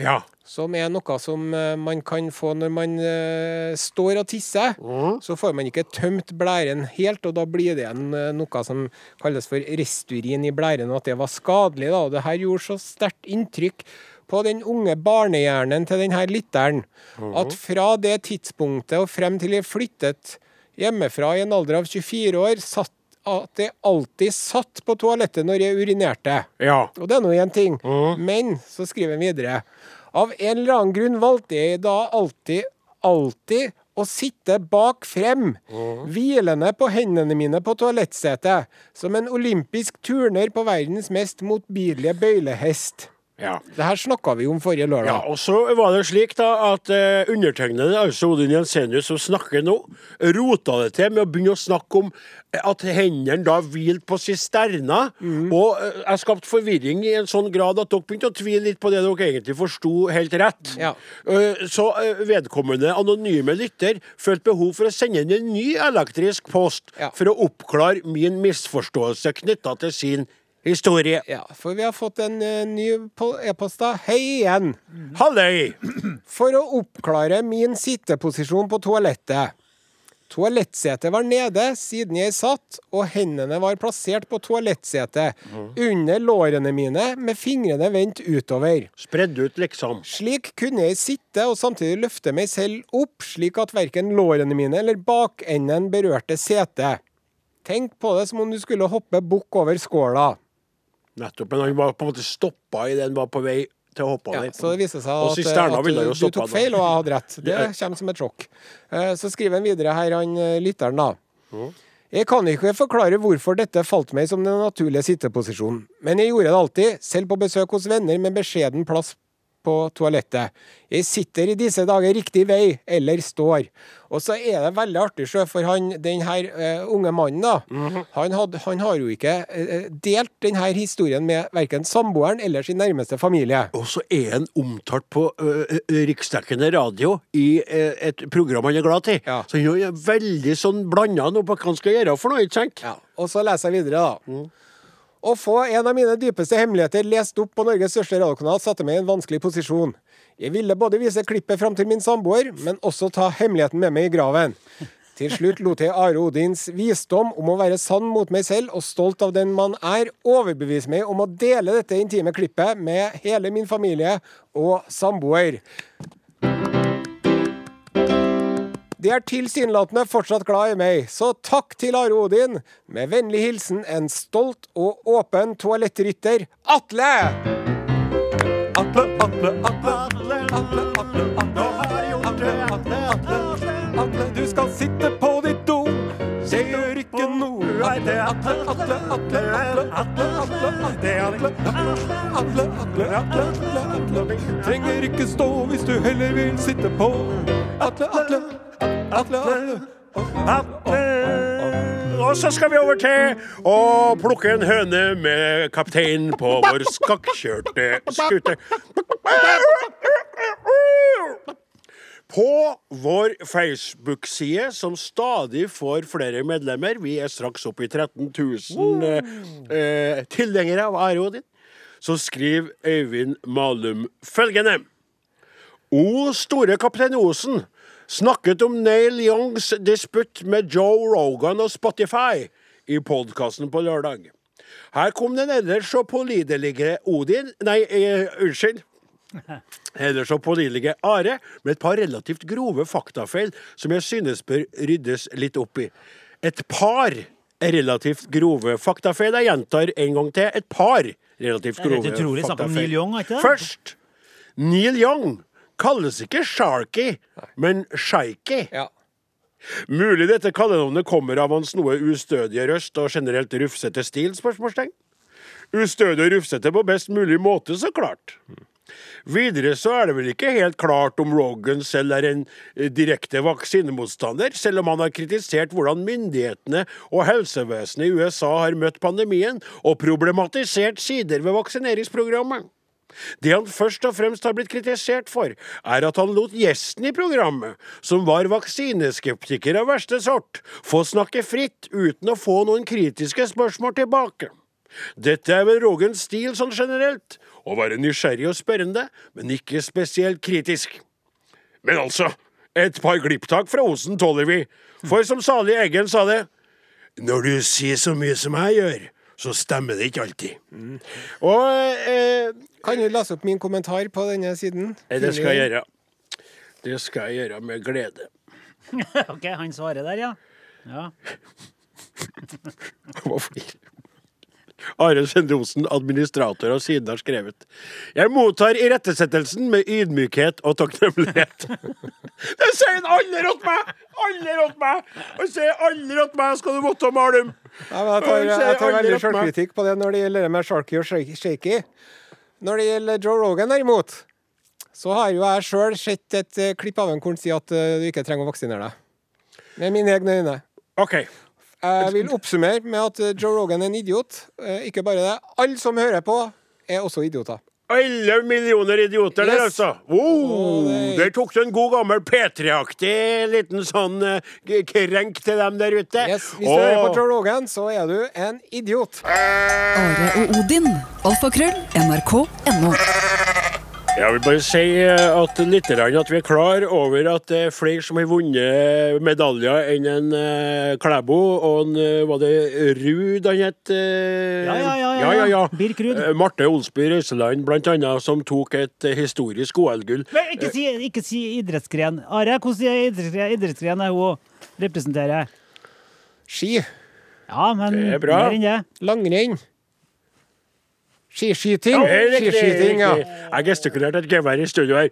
Ja. Som er noe som eh, man kan få når man uh, står og tisser. Så får man ikke tømt blæren helt, og da blir det en, eh, noe som kalles for resturin i blæren, og at det var skadelig. da. Og det her gjorde så sterkt inntrykk på den unge barnehjernen til denne lytteren at fra det tidspunktet og frem til jeg flyttet hjemmefra i en alder av 24 år, satt at jeg alltid satt på toalettet når jeg urinerte. Ja. Og det er nå én ting. Men så skriver han videre. Av en eller annen grunn valgte jeg da alltid, alltid å sitte bak frem, hvilende på hendene mine på toalettsetet, som en olympisk turner på verdens mest motbydelige bøylehest. Ja. Det her snakka vi om forrige lørdag. Ja, og så var det slik da at eh, undertegnede, altså Odin Jensenius som snakker nå, rota det til med å begynne å snakke om eh, at hendene da hvilte på sisterna, og eh, jeg skapte forvirring i en sånn grad at dere begynte å tvile litt på det dere egentlig forsto helt rett. Ja. Eh, så eh, vedkommende anonyme lytter følte behov for å sende inn en ny elektrisk post Ja. for å oppklare min misforståelse knytta til sin historie. Ja, for vi har fått en uh, ny po- e-post, da. Hei igjen. Halløy! <clears throat> For å oppklare min sitteposisjon på toalettet. Toalettsetet var nede siden jeg satt, og hendene var plassert på toalettsetet, under lårene mine, med fingrene vendt utover. Spredd ut, liksom. Slik kunne jeg sitte og samtidig løfte meg selv opp, slik at verken lårene mine eller bakenden berørte setet. Tenk på det som om du skulle hoppe bukk over skåla. Nettopp, men han var på en måte stoppa i det han var på vei til å hoppe Ja, der. så det viste seg at, at du, du tok feil, og jeg hadde rett. Det <laughs> Ja. kommer som et sjokk. Eh, Så skriver han videre her, han eh, lytteren, da. Jeg kan ikke forklare hvorfor dette falt meg som den naturlige sitteposisjonen, men jeg gjorde det alltid, selv på besøk hos venner med beskjeden plass på toalettet. Jeg sitter i disse dager riktig vei, eller står. Og så er det veldig artig, for han, den her eh, unge mannen, da, Mhm. han, had, han har jo ikke uh, delt denne historien med verken samboeren eller sin nærmeste familie. Og så er han omtalt på ø, riksdekkende radio i uh, et program han er glad i. Ja. Så han er veldig sånn blanda nå på hva han skal gjøre for noe, ikke sant? Ja, og så leser jeg videre, da. Å få en av mine dypeste hemmeligheter lest opp på Norges største radiokanal satte meg i en vanskelig posisjon. Jeg ville både vise klippet fram til min samboer, men også ta hemmeligheten med meg i graven. Til slutt lot jeg Are Odins visdom om å være sann mot meg selv og stolt av den man er, overbevise meg om å dele dette intime klippet med hele min familie og samboer. De er tilsynelatende fortsatt glad i meg, så takk til Are Odin. Med vennlig hilsen en stolt og åpen toalettrytter, Atle! Atle, Atle, Atle. Atle, Atle, Atle. Atle, Atle, Atle. Atle, du skal sitte Nei, det er Atle, Atle, Atle, Atle, Atle, Det er Atle, Atle, Atle, Atle, Atle, Atle. Trenger ikke stå hvis du heller vil sitte på. Atle, Atle, Atle, Atle. Og så skal vi over til å plukke en høne med kapteinen på vår skakkjørte skute. På vår Facebook-side, som stadig får flere medlemmer, vi er straks oppe i 13 000 eh, eh, tilhengere av Are Odin, så skriver Øyvind Malum følgende. O store kaptein Osen snakket om Neil Youngs disputt med Joe Rogan og Spotify i podkasten på lørdag. Her kom den ellers så pålideligere Odin Nei, eh, unnskyld. <laughs> Ellers så pålitelige Are med et par relativt grove faktafeil som jeg synes bør ryddes litt opp i. Et par relativt grove faktafeil. Jeg gjentar en gang til. Et par relativt grove Det er utrolig om Neil Young, ikke det? Først Neil Young kalles ikke Sharky, men Shaiki. Ja. Mulig dette kallenavnet kommer av hans noe ustødige røst og generelt rufsete stil? spørsmålstegn. Ustødig og rufsete på best mulig måte, så klart. Videre så er det vel ikke helt klart om Rogan selv er en eh, direkte vaksinemotstander, selv om han har kritisert hvordan myndighetene og helsevesenet i USA har møtt pandemien, og problematisert sider ved vaksineringsprogrammet. Det han først og fremst har blitt kritisert for, er at han lot gjesten i programmet, som var vaksineskeptiker av verste sort, få snakke fritt uten å få noen kritiske spørsmål tilbake. Dette er vel Rogans stil sånn generelt, å være nysgjerrig og spørrende, men ikke spesielt kritisk. Men altså, et par glipptak fra Osen tåler vi, for som salig Eggen sa det, når du sier så mye som jeg gjør, så stemmer det ikke alltid. Og eh, Kan du lese opp min kommentar på denne siden? det skal jeg gjøre. Det skal jeg gjøre med glede. <laughs> OK, han svarer der, ja. ja. <laughs> Hva flir? Are Sende Osen, administrator av siden, har skrevet Jeg mottar irettesettelsen med ydmykhet og takknemlighet. <laughs> det sier han rått åt meg! Alle rått meg! Han sier alle rått meg, skal du måtte male dem! Men jeg tar, jeg tar veldig sjølkritikk på det når det gjelder det med Sharky og Shaky. Når det gjelder Joe Rogan, derimot, så har jo jeg sjøl sett et eh, klipp av en hvor han sier at eh, du ikke trenger å vaksinere deg. Med mine egne øyne. OK. Jeg vil oppsummere med at eh, Joe Rogan er en idiot. Eh, Ikke bare det. Alle som hører på, er også idioter. Alle millioner idioter der, Yes. altså. Oh, det- der tok du en god gammel P3-aktig liten sånn eh, krenk til dem der ute. Yes, hvis du hører på Joe Rogan, så er du en idiot. Are og Odin. Alfakrøll. NRK.no. Jeg vil bare si eh, at litt at vi er klar over at det er flere som har vunnet medaljer enn en uh, Klæbo. Og en, eh, var det Ruud han het? eh? Ja, ja, ja, ja, ja, ja. Birk Ruud. Eh, Marte Olsby Røiseland, blant annet, som tok et eh, historisk OL-gull. Ikke si, ikke si idrettsgren. Are, hvordan er idrettsgren, idrettsgren er hun representerer? Ski. Ja, men Det er bra. mer enn det. Langrenn. Skiskyting. Ja, riktig, Skiskyting, ja. Jeg gestikulerte et gevær i studio her.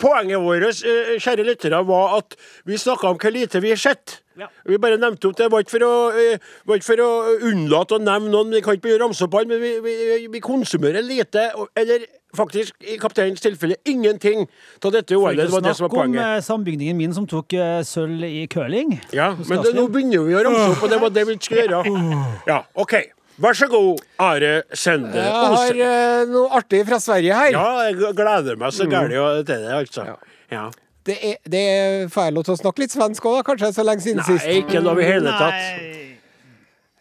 Poenget vårt, eh, kjære lyttere, var at vi snakka om hvor lite vi har sett. Ja. Vi bare nevnte opp det. Det var ikke for å, eh, var for å unnlate å nevne noen. Vi kan ikke begynne å ramse opp alle, men vi, vi, vi konsumerer lite. Eller faktisk, i kapteinens tilfelle, ingenting av dette OL-et. Det var det som var om Snakk om sambygningen min som tok eh, sølv i curling. Ja, men det, nå begynner vi å ramse opp, og det var det vi skulle gjøre. Ja, OK. Vær så god, Are Sende Jeg har eh, noe artig fra Sverige her. Ja, jeg gleder meg så gærent til det, altså. Ja. Det er, det får jeg lov til å snakke litt svensk òg. Kanskje så lenge siden sist? Nei, ikke noe i hele tatt. Nei.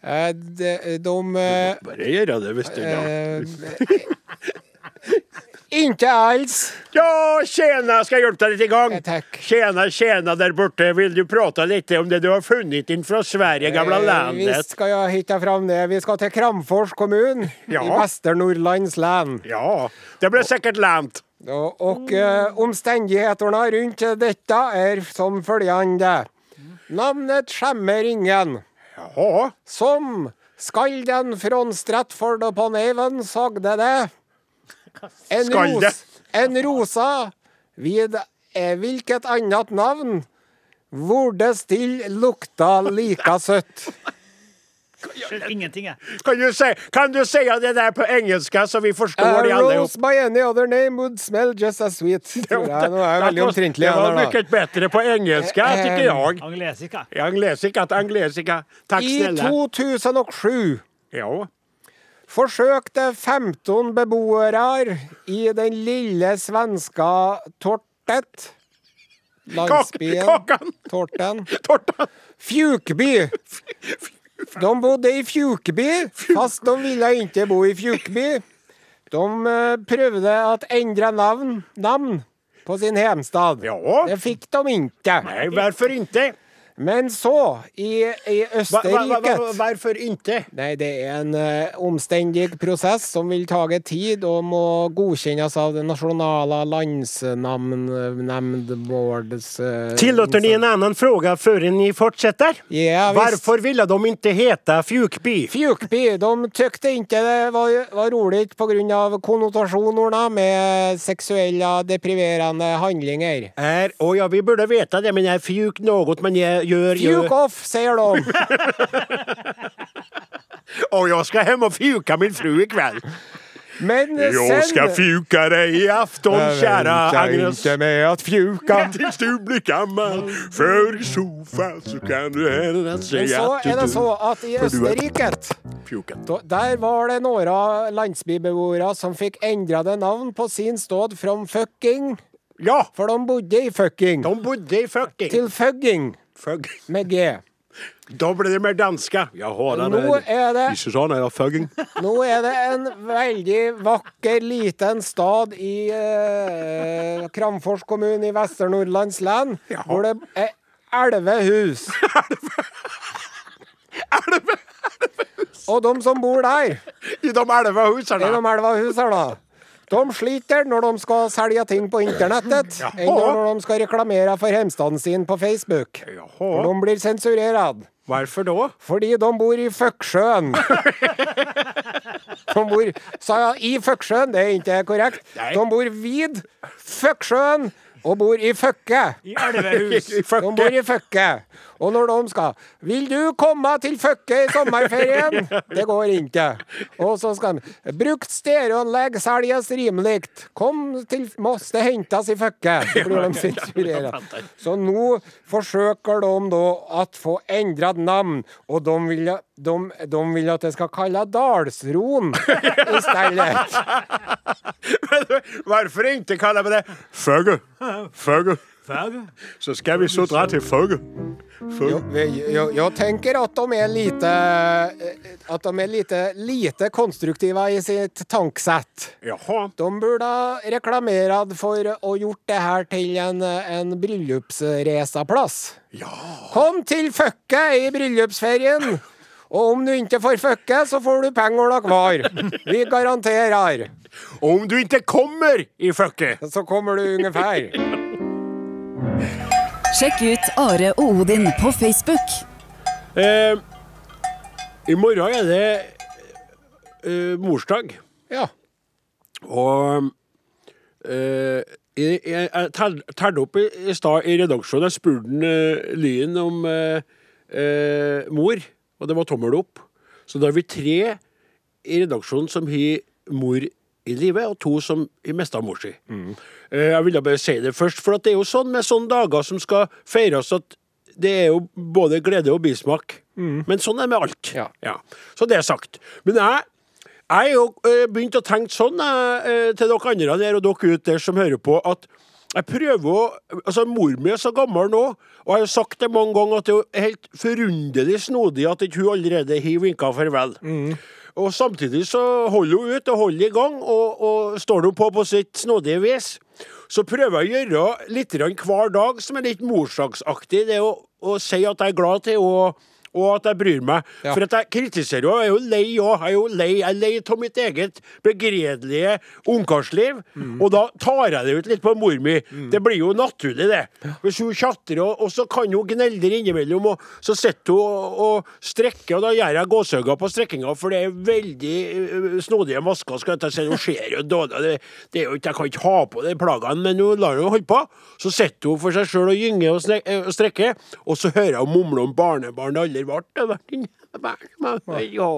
Eh, de, de uh, Bare gjøre det hvis du vil. <laughs> eh, Inte alls. Ja, tjena, skal jeg hjelpe deg litt i gang? Ja, takk. Tjena, tjena der borte. Vil du prate litt om det du har funnet inn fra Sverige, gamla Eh, landet? Visst skal jeg hitta fram det. Vi skal til Kramfors kommun Ja. i Västernorrlands län. Ja, det blir sikkert lent. Og, og uh, omstendighetene rundt dette er som følgende. Navnet skjemmer ingen. Ja, Som skalden fra Stratford på neven, sagde det. En, ros, en rosa vid hvilket annet annat navn hvor det still lukta lika søtt. Skjønner Ingenting, jeg. kan du si, kan du si det der på engelsk, så vi forstår uh, det alle? rose by any other name would smell just as sweet. Tror jeg. Nå er jeg veldig omtrentlig. Det var mye bedre på engelsk, tykker jeg. Anglesica. Anglesica, anglesica. Takk, I snille. 2007 Ja. Forsøkte 15 beboere i den lille svenska Tortet Landsbyen. Kaken. Torten. <laughs> Torten. Fjukby. De bodde i Fjukby, fast de ville ikke bo i Fjukby. De eh, prøvde å endre navn, navn på sin hjemstad. Ja. Det fikk de ikke. Nei, hvorfor inte? Men så, i, i Østerrike Hvorfor inte? Nei, det er en uh, omstendig prosess som vil ta tid og må godkjennes av det nasjonale landsnamnnemndvårds uh, Tillåter ni en annen fråga før ni fortsetter? Ja, visst. Ville de ikke hete Fjukby? Fjukby de tykte ikke det var, var rolig pga. konnotasjonerna med seksuelle depriverende handlinger. Er, och ja, vi burde veta det, men jeg är fjuk noe, men jag gör... Fjuk off, sier de. <laughs> og jeg skal hjem og fjuka min fru kveld. Men sen... Jeg skal fjuka deg i afton, kjære Agnes. ikke med at fjuka Tils du blir gammel, før i sofa så kan du hända Men så er det så at i Østerrike er- Der var det noen landsbybeboere som fikk endrede navn på sin ståd fra fucking, Ja, for de bodde i fucking, de bodde i fucking. til fugging fugging. med G. Da blir det mer danske. Jaha, den Nå er det, Ikke sånn er det fugging. nå er det en veldig vakker liten stad i eh, Kramfors kommune i Vester-Nordlands län, Jaha. hvor det er elleve hus. <laughs> Og de som bor der I de elleve husene. de elva hus her, da. De sliter når de skal selge ting på internettet, enn når de skal reklamere for hjemstaden sin på Facebook. For de blir sensurert. Hvorfor da? Fordi de bor i Føksjøen. De bor Sa jeg i Føksjøen? Det er ikke korrekt. De bor vid Føksjøen og bor i Føkke. I elvehus. <laughs> I De bor i Føkke. Og når de skal 'Vil du komme til Føkke i sommerferien?' <laughs> Det går ikke. Og så skal de 'Brukt stereoanlegg selges rimelig. Kom til Moss, det hentes i Føkke'. <laughs> Så blir de sensurert. Så nå forsøker de da at få endret navn, og de vil, de, de vil at det skal kalle Dalsron i stedet. Hvorfor ikke kalle det Fugge? Fugge. Fag. Så skal vi så dra til Fugge. Jo, jeg, jeg tenker at de er lite At de er lite, lite konstruktive i sitt tankesett. Jaha. De burde ha reklamert for å gjort det her til en, en bryllupsreiseplass. Ja. Kom til Føkke i bryllupsferien! Og om du ikke får fucke, så får du pengene kvar. Vi garanterer. Og Om du ikke kommer i Fugge. Så kommer du ungefær. Sjekk ut Are og Odin på Facebook. Eh, I morgen er det eh, morsdag. Ja. Og eh, jeg, jeg, jeg opp i, i stad i redaksjonen. Jeg spurte den, eh, Lyn om eh, eh, mor, og det var tommel opp. Så da er vi tre i redaksjonen som har mor i livet, og to som har mista mor si. Mm. jeg ville bare si det først, for at det er jo sånn med sånne dager som skal feires, at det er jo både glede og bismak. Men sånn er det med alt. Ja. Så det er sagt. Men jeg jeg har jo eh, begynt å tenke sånn jeg, eh, til dere andre der og dere ute der som hører på, at jeg prøver å Altså, mor mi er så gammel nå, og jeg har sagt det mange ganger at det er helt forunderlig snodig at ikke hun allerede har vinka farvel. Og samtidig så holder hun ut og holder i gang, og, og står nå på på sitt snodige vis. Så prøver jeg å gjøre litt hver dag som er litt morsdagsaktig. Det å, å si at jeg er glad til henne, og at jeg bryr meg. Ja. For at jeg kritiserer jo, Jeg er jo lei òg. Jeg er jo lei Jeg er lei av mitt eget begredelige ungkarsliv. Og da tar jeg det ut litt på mor mi. Det blir jo naturlig, det. Hvis hun tjatrer, og, og så kan hun gnelle innimellom, og så sitter hun og, og strekker, og da gjør jeg gåseøyne på strekkinga, for det er veldig øh, snodige masker. Skal jeg si, Hun ser jo dårlig det, det er jo ikke, Jeg kan ikke ha på de plagene, men hun lar hun holde på. Så sitter hun for seg sjøl og gynger og, og strekker, og så hører jeg henne mumle om barnebarn det aldri ble. Det vært en- ja.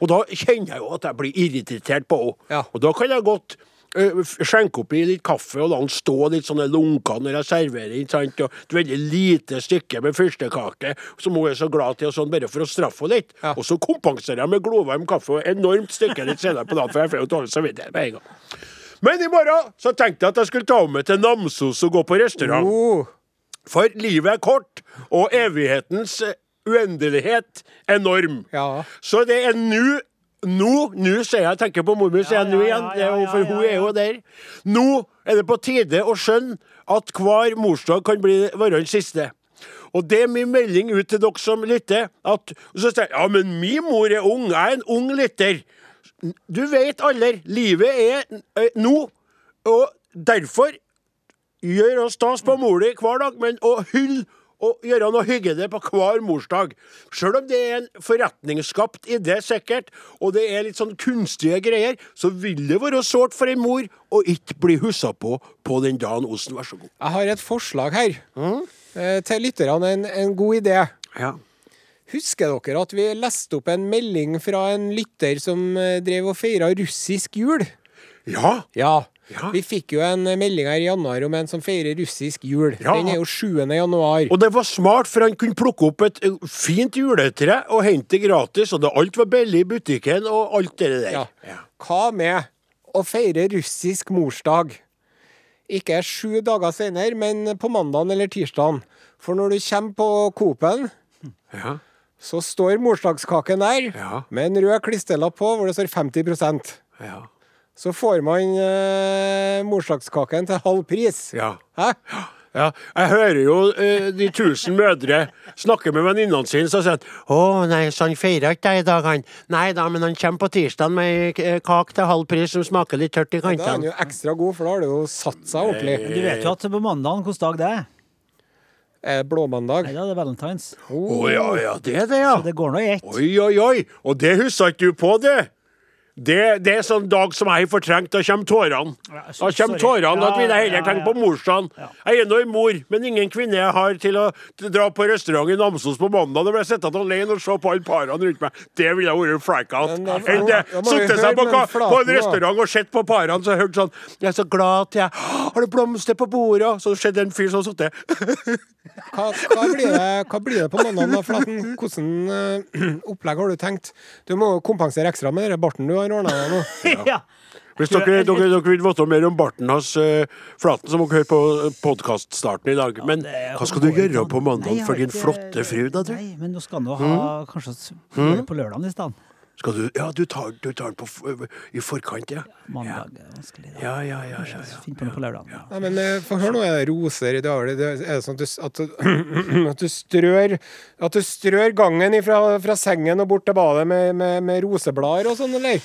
Og da kjenner jeg jo at jeg blir irritert på henne. Ja. Og da kan jeg godt f- skjenke oppi litt kaffe og la den stå litt sånne lunker når jeg serverer. ikke sant? Og et veldig lite stykke med fyrstekake som hun er så glad til, og sånn, bare for å straffe henne litt. Ja. Og så kompenserer jeg med glovarm kaffe og enormt stykke litt senere på dagen, for jeg får jo dårlig samvittighet med en gang. Men i morgen så tenkte jeg at jeg skulle ta med til Namsos og gå på restaurant. Oh, For livet er kort, og evighetens uendelighet enorm. Ja. Så det er nå Nå, nå ser jeg, tenker på mormor, sier jeg nå igjen, for hun er jo der. Nå er det på tide å skjønne at hver morsdag kan bli være den siste. Og det er min melding ut til dere som lytter. At, så sier jeg, ja, men min mor er ung. Jeg er en ung lytter. Du vet aldri. Livet er eh, nå. Og derfor gjør oss stas på mora hver dag, men å hylle og gjøre noe hyggelig på hver morsdag. Selv om det er en forretningsskapt idé, sikkert, og det er litt sånn kunstige greier, så vil det være sårt for en mor å ikke bli huska på på den dagen. osten, vær så god. Jeg har et forslag her eh, til lytterne. En, en god idé. Ja. Husker dere at vi leste opp en melding fra en lytter som eh, drev og feira russisk jul? Ja. Ja. Ja. Vi fikk jo en melding her i januar om en som feirer russisk jul. Ja. Den er jo 7. januar. Og det var smart, for han kunne plukke opp et eh, fint juletre og hente det gratis, og det, alt var billig i butikken og alt det der. Ja. Hva med å feire russisk morsdag? Ikke sju dager senere, men på mandagen eller tirsdagen. For når du kommer på Coop-en, Ja. så står morsdagskaken der Ja. med en rød klisterlapp på hvor det står 50 Ja. Så får man eh, morsdagskaken til halv pris. ja. Hæ? Ja, jeg hører jo eh, de tusen mødre snakke med venninnene sine, så sier han Å nei, så han feirer ikke deg i dag, han. Nei da, men han kommer på tirsdag med eh, kake til halv pris som smaker litt tørt i kantene. Da er han jo ekstra god, for da har det jo satt seg ordentlig. Du vet jo at på mandagen, hvilken dag det er? Eh, Blåmandag. Nei, da er det valentines. Å ja, ja, det er det, ja. Så det går nå i ett. Oi, oi, oi. Og det huska ikke du på, det. Det, det er sånn dag som jeg har fortrengt. Da kommer tårene. Da kommer tårene. Da vil jeg heller tenke på morsdagen. Jeg er nå en mor, men ingen kvinne jeg har til å dra på restaurant i Namsos på mandag. Da blir jeg sittende alene og se på alle parene rundt meg. Det ville vært Sittet høre seg på, på en restaurant og sett på parene, så hørt sånn Jeg er så glad at jeg Har det blomster på bordet? Så skjedde en fyr som sittet <laughs> Hva, hva, blir det, hva blir det på mandag, da, Flaten? Hvordan eh, <clears throat> opplegg har du tenkt? Du må kompensere ekstra med den barten du har ordna deg nå. <laughs> ja. Hvis dere, dere, dere vil vite mer om barten hans, uh, Flaten, så må dere høre på podkaststarten i dag. Men Det hva skal du gjøre på mandag for din ikke- flotte fru, da, du? Nei, men nå skal han ha kanskje s- gjøre på lørdagen i stedet. Skal du ja, du tar, du tar den på, i forkant, ja? Mandag er vanskelig. da. Ja, ja, ja. ja, ja. Finn på noe på lørdagen. Nei, men for få høre nå, er roser i dag? Er det, er sånn at du, at, <clears throat> at du strør At du strør gangen fra, fra sengen og bort til badet med, med, med roseblader og sånn, eller?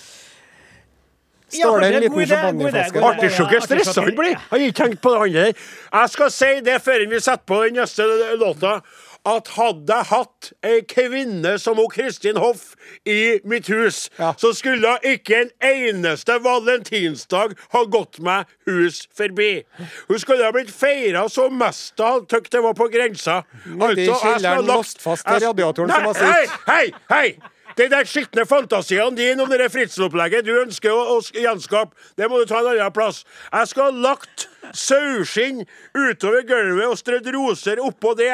Ja, Står det det en liten champagneflaske? Artigsjokk er stressa han blir. Har ikke tenkt på det andre. Jeg skal si det før vi setter på den neste låta. At hadde jeg hatt ei kvinne som hun Kristin Hoff i mitt hus, Ja. så skulle ikke en eneste valentinsdag ha gått meg hus forbi. Hun skulle ha blitt feira så mest av tøkt det var på grensa. Men i skulle ha kjelleren, låst fast til radiatoren som har sitt. Hei, hei, hei! De der skitne fantasiene dine om det der du ønsker å, å gjenskape, det må du ta en annen plass. Jeg skal ha lagt saueskinn utover gulvet og strødd roser oppå det.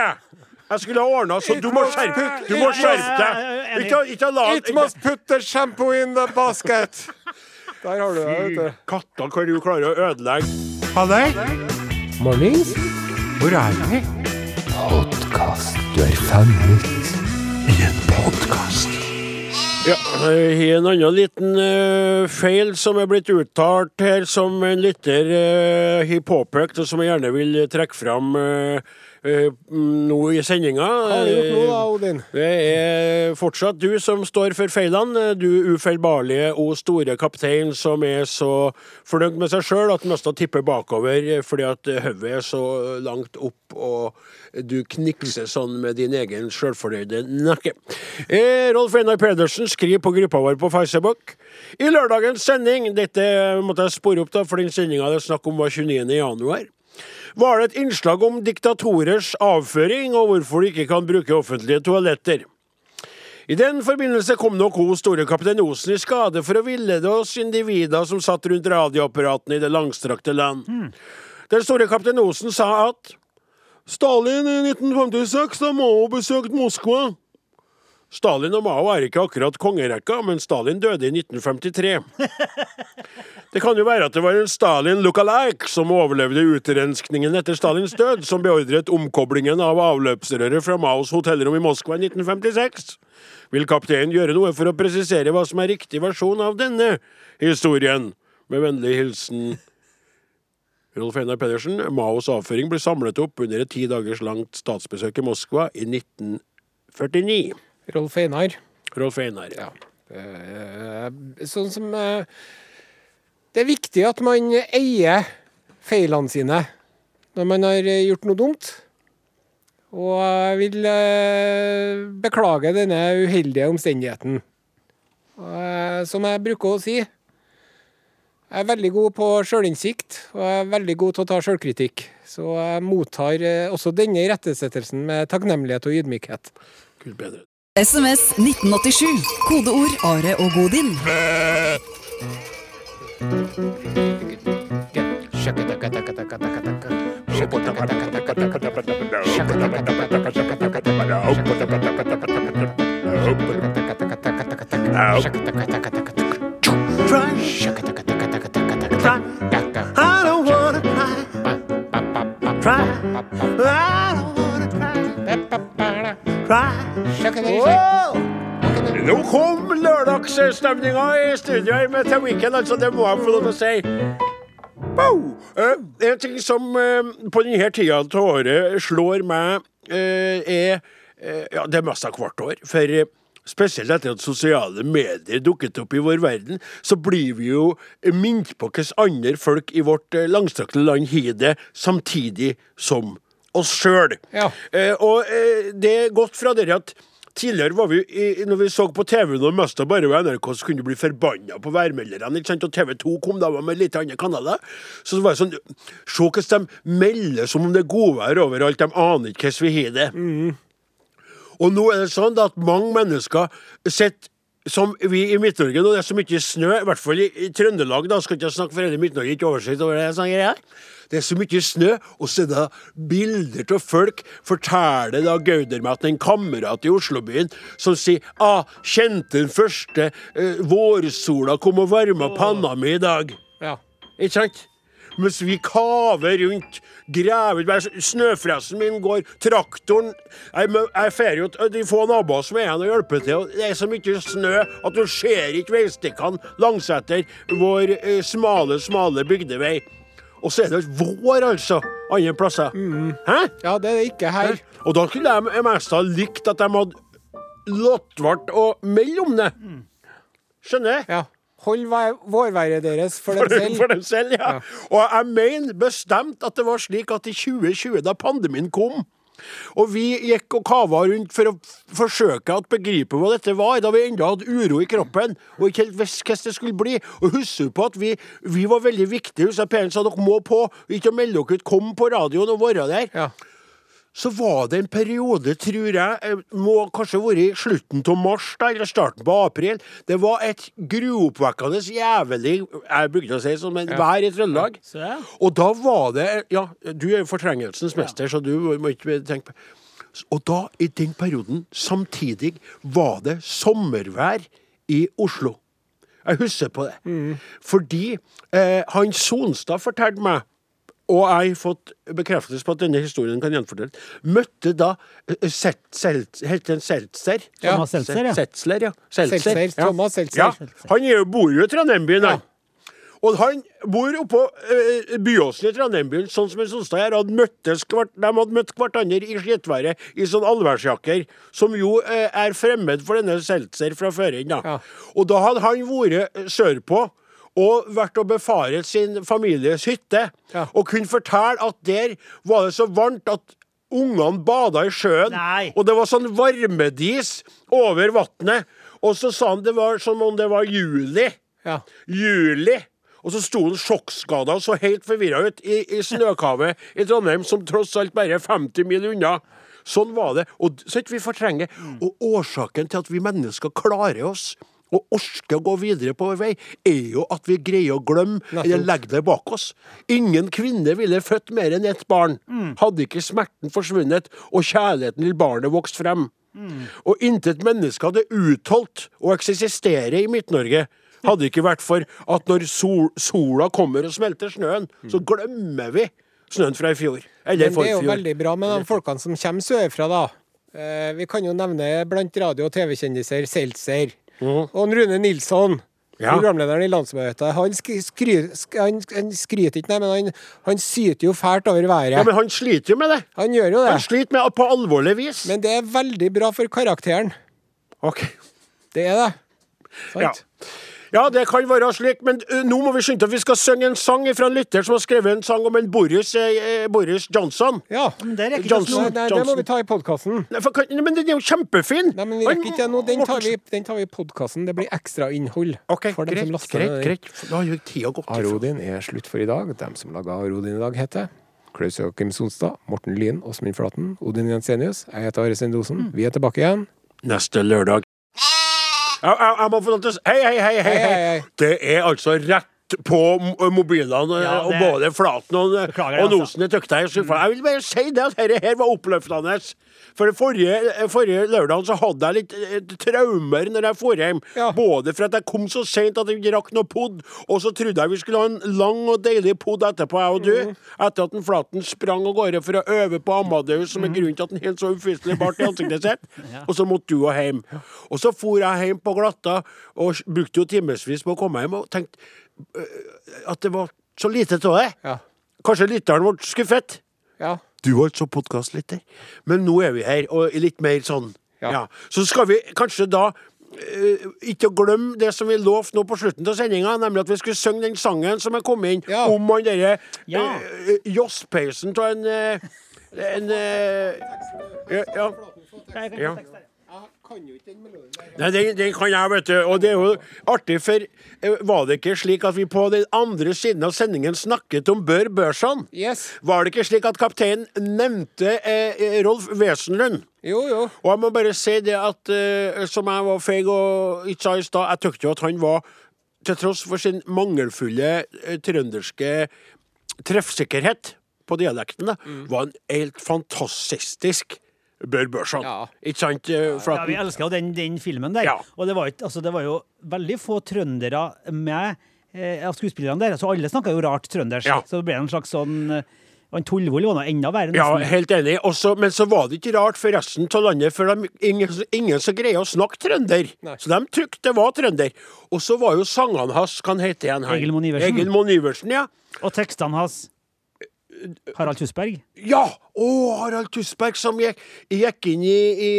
Jeg skulle ha ordna så du må skjerpe Du må skjerpe deg. Ikke, ikke la It must put the shampoo in the basket! Der har du det, vet du. Katta kan jo klare å ødelegge. Halle? Mornings. Hvor er vi? Du er fanget. Ja, jeg har en annen liten eh, feil som er blitt uttalt her, som en lytter uh, har påpekt, og som jeg gjerne vil trekke fram eh, eh, nå i sendinga. Hva har du gjort nå, da, Odin? Det er fortsatt du som står for feilene. Du ufeilbarlige og store kaptein som er så fornøyd med seg sjøl at han nesten tipper bakover eh, fordi at hodet er så langt opp og du knikser sånn med din egen sjølfornøyde nakke. Eh, Rolf Einar Pedersen skriver på gruppa vår på Facebook. I lørdagens sending, dette måtte jeg spore opp da, for den sendinga det er snakk om var 29. var det et innslag om diktatorers avføring og hvorfor de ikke kan bruke offentlige toaletter. I den forbindelse kom nok hun store kaptein Osen i skade for å villede oss individer som satt rundt radioapparatene i det langstrakte land. Den store kaptein Osen sa at Stalin i 1956 da må ha besøkt Moskva. Stalin og Mao er ikke akkurat kongerekka, men Stalin døde i 1953. Det kan jo være at det var en Stalin look-alike som overlevde utrenskningen etter Stalins død, som beordret omkoblingen av avløpsrøret fra Maos hotellrom i Moskva i 1956. Vil kapteinen gjøre noe for å presisere hva som er riktig versjon av denne historien? Med vennlig hilsen Rolf Einar Pedersen. Maos avføring ble samlet opp under et ti dagers langt statsbesøk i Moskva i 1949. Rolf Einar. Rolf Einar. Ja. Eh, Sånn som eh, Det er viktig at man eier feilene sine når man har gjort noe dumt. Og jeg vil eh, beklage denne uheldige omstendigheten. Som jeg bruker å si, jeg er veldig god på sjølinnsikt, og jeg er veldig god til å ta sjølkritikk. Så jeg mottar også denne irettesettelsen med takknemlighet og ydmykhet. Gud bedre. SMS 1987. Kodeord Are og Godin. I don't wanna cry. Cry. I don't wanna cry. Nå kom lørdagsstemninga i studio her med The Weekend, altså. Det må jeg få lov til å si. Wow! Uh, en ting som uh, på denne tida av året slår meg, uh, er eh, Ja, det er mest av hvert år. For eh, spesielt etter at sosiale medier dukket opp i vår verden, så blir vi jo minnet på hvordan andre folk i vårt eh, langstrakte land har det, samtidig som oss sjøl. Ja. Eh, og eh, det er godt fra dere at Tidligere var vi, når vi så på TV når mest bare var NRK, så kunne du bli forbanna på værmelderne. ikke sant? Og TV2 kom da med litt andre kanaler. Så det var sånn Se hvordan de melder som om det er godvær overalt. De aner ikke hvordan vi har det. Og nå er det sånn at mange mennesker sitter som vi i Midt-Norge, når det er så mye snø, i hvert fall i, i Trøndelag, da skal ikke snakke for hele Midt-Norge, ikke oversikt over det. Sånn. Det er så mye snø, og så er det bilder av folk forteller da Gauder meg at en kamerat i Oslobyen som sier ah, kjente den første eh, vårsola kom og varma panna mi i dag. Ja. Ikke sant? Mens vi kaver rundt, graver ut Snøfresen min går, traktoren Jeg, jeg fer jo de få naboer som er igjen og hjelper til. og Det er så mye snø at du ser ikke veistikkene langsetter vår eh, smale, smale bygdevei. Og så er det vår, altså, andre plasser. Hæ? ja, det er det ikke her. Og da skulle jeg mest ha likt at de hadde lottvart å melde om det. Skjønner? Ja. Hold vær- vårværet deres for For, dem selv. for dem selv, ja. Og jeg mener bestemt at det var slik at i 2020, da pandemien kom, og vi gikk og kava rundt for å forsøke å begripe hva dette var, da vi enda hadde uro i kroppen og ikke helt visste hvordan det skulle bli. Og husker på at vi, vi var veldig viktige. Så Per sa dere må på, ikke å melde dere ut, kom på radioen og være der. Ja. Så var det en periode, tror jeg, eh, må kanskje ha vært slutten av mars da, eller starten på april. Det var et gruoppvekkende jævlig Jeg brukte å si som en vær i Trøndelag. Ja. Og da var det Ja, du er jo fortrengelsens mester, så du må ikke tenke på Og da, i den perioden, samtidig, var det sommervær i Oslo. Jeg husker på det. Fordi eh, han Sonstad fortalte meg og jeg har fått bekreftelse på at denne historien kan gjenfortelles. Møtte da eh, Sel- Sel- Helt en Seltzer? Ja. Thomas Seltzer, ja. Ja. Seltzer. Seltzer, ja. Thomas Seltzer. Ja. Han er jo, bor jo i Trondheimbyen, han. Og han bor oppå uh, Byåsen i Trondheimbyen, sånn som en Sonstad her. Hadde møttes de hadde møtt hverandre i skittværet i sånn allværsjakker, som jo uh, er fremmed for denne Seltzer fra før inn. da. Ja. Og da hadde han vært sørpå. Og vært og befaret sin families hytte. Ja. Og kunne fortelle at der var det så varmt at ungene bada i sjøen. Nei. Og det var sånn varmedis over vannet. Og så sa han det var som om det var juli. Ja. Juli. Og så sto han sjokkskada og så helt forvirra ut i, i snøkavet i Trondheim, som tross alt bare er 50 mil unna. Sånn var det. Og så ikke vi fortrenger. Og årsaken til at vi mennesker klarer oss og orker å gå videre på vår vei, er jo at vi greier å glemme eller legge det bak oss. Ingen kvinne ville født mer enn ett barn. Hadde ikke smerten forsvunnet og kjærligheten til barnet vokst frem. Og intet menneske hadde utholdt å eksistere i Midt-Norge. Hadde ikke vært for at når sol, sola kommer og smelter snøen, så glemmer vi snøen fra i fjor. Eller Men det er jo fjor. veldig bra med de folkene som kommer sørfra, da. Eh, vi kan jo nevne blant radio- og TV-kjendiser Seltzer. Og Rune Nilsson. Ja. Programlederen i landsmøtet. Han, skry, skry, sk- han, han skryter ikke, nei, men han, han syter jo fælt over været. Ja, men han sliter jo med det. han gjør jo det. Han sliter med på alvorlig vis. Men det er veldig bra for karakteren. Ok. Det er det. Sant? ja, det kan være slik, men uh, nå må vi skynde oss. Vi skal synge en sang fra en lytter som har skrevet en sang om en Boris, eh, Boris Johnson. Ja. Men det rekker ikke Johnson. Nei, nei, det må vi ta i podkasten. Men den er jo kjempefin! Nei, men vi rekker ikke nå. Den tar vi, den tar vi i podkasten. Det blir ekstrainnhold Ok, for dem greit, som laster greit, ned. greit. Da har jo tida gått. Arodin er slutt for i dag. Dem som laga Arodin i dag, heter Klaus Joakim Sonstad, Morten Lien, Åsmund Flaten, Odin Jensenius. Jeg heter Are Sendosen. Vi er tilbake igjen. Neste lørdag. Jeg, jeg, jeg må få lov til å si Hei, hei, hei, hei, Hei. Det er altså rett på mobilene, Ja, og både Flaten og, Beklager, og altså. Nosen er tøkta i skuffa. Jeg vil bare si det at dette her var oppløftende. For det forrige, forrige lørdag så hadde jeg litt eh, traumer når jeg dro hjem. Ja. Både for at jeg kom så seint at jeg ikke rakk noe pod, og så trodde jeg vi skulle ha en lang og deilig pod etterpå, jeg og du. Mm. Etter at den Flaten sprang av gårde for å øve på Amadeus, som Mm. er grunnen til at han helt så ufyselig bart i ansiktet sitt. <laughs> Og så måtte du hjem. Og så for jeg hjem på glatta, og brukte jo timevis på å komme hjem, og tenkte at det var så lite av det. Ja. Kanskje lytteren ble skuffet. Ja. Du var ikke så podkastlytter. Men nå er vi her, og litt mer sånn. Ja. Ja. Så skal vi kanskje da uh, ikke glemme det som vi lovte nå på slutten av sendinga, nemlig at vi skulle synge den sangen som er kommet inn Ja. om han derre Ja. uh, josspeisen av en uh, en eh, ja, ja. Der. Nei, den, den kan jeg, vet du. Og det er jo artig, for eh, var det ikke slik at vi på den andre siden av sendingen snakket om Bør Børson? Yes. Var det ikke slik at kapteinen nevnte eh, eh, Rolf Wesenlund? Jo, jo. Og jeg må bare si det at eh, som jeg var feig og ikke sa i stad, jeg tykte jo at han var, til tross for sin mangelfulle eh, trønderske treffsikkerhet på dialekten, da, var en helt fantastisk Bør Børson. Ja. Ikke sant, eh, Ja, vi elska jo den, den filmen der. Ja. Og det var, altså, det var jo veldig få trøndere med eh, av skuespillerne der. Så alle snakka jo rart trøndersk. Ja. Så det ble en slags sånn han Og en Tullvoll var enda verre. Ja, helt enig. Også, men så var det ikke rart for resten av landet, for de, ingen, ingen som greier å snakke trønder. Nei. Så de tykte det var trønder. Og så var jo sangene hans Hva heter han? Egil Monn Iversen. Egil Monn Iversen, ja. Og tekstene hans Harald Tusberg. Ja! Å, Harald Tusberg som gikk, gikk inn i, i,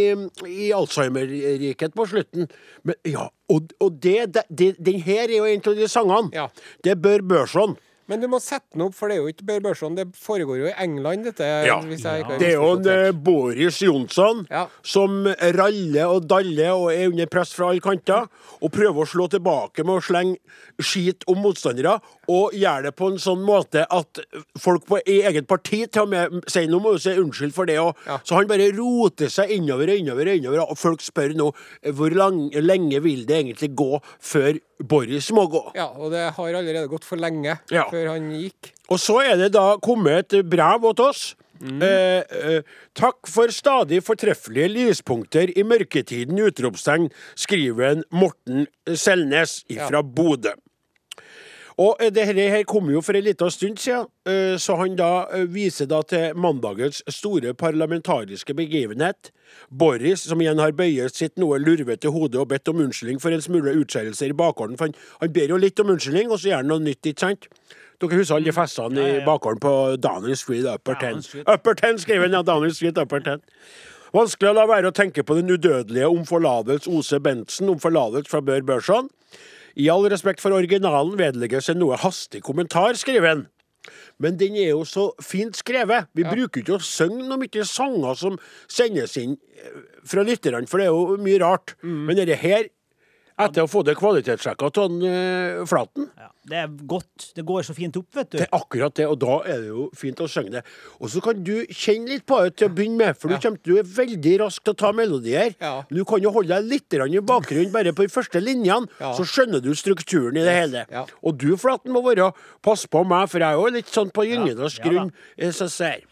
i Alzheimer-riket på slutten. Men, ja, og, og det, det, det, den her er jo en av de sangene. Ja. Det bør Børson. Men du må sette den opp, for det er jo ikke Bør Børson. Det foregår jo i England, dette. Ja. Hvis jeg ikke har Det er jo en eh. Boris Jonsson Ja. som raller og daller og er under press fra alle kanter. Og prøver å slå tilbake med å slenge skit om motstandere. Og gjør det på en sånn måte at folk på, i eget parti til og med sier nå må du si unnskyld for det. òg. Ja. Så han bare roter seg innover og innover. Og innover Og folk spør nå eh, hvor lang, lenge vil det egentlig gå før Boris må gå. Ja, og det har allerede gått for lenge Ja. Før han gikk. Og så er det da kommet et brev til oss. Eh, eh, takk for stadig fortreffelige lyspunkter i mørketiden, utropstegn, skriver en Morten Selnes fra Bodø. Og eh, det her, her kom jo for en liten stund siden, eh, så han da eh, viser da til mandagens store parlamentariske begivenhet. Boris, som igjen har bøyet sitt noe lurvete hode og bedt om unnskyldning for en smule utskeielser i bakgården. For han, han ber jo litt om unnskyldning, og så gjør han noe nytt, ikke sant? Dere husker alle de festene i bakgården på Downing Street, Upper Ten. Upper Ten, skriver han, ja. Downing Street, Upper Ten. Vanskelig å la være å tenke på den udødelige om forlatelse Ose Bentsen, om forlatelse fra Bør Børson. I all respekt for originalen vedlegges en noe hastig kommentar, skriver han. Men den er jo så fint skrevet. Vi bruker ikke å synge noe mye sanger som sendes inn eh, fra lytterne, for det er jo mye rart. Men dette her Etter å få det kvalitetssjekka av uh, Flaten. Ja, det er godt. Det går så fint opp, vet du. Det er akkurat det, og da er det jo fint å synge det. Og så kan du kjenne litt på det til å begynne med, for du, kommer, du er veldig rask til å ta melodier. Ja. Du kan jo holde deg litt i bakgrunnen, bare på de første linjene, Ja. så skjønner du strukturen i det hele. Ja. Og du, Flaten, må være Pass på meg, for jeg er jo litt sånn på gyngenorsk Ja da. grunn. eh, Så ser.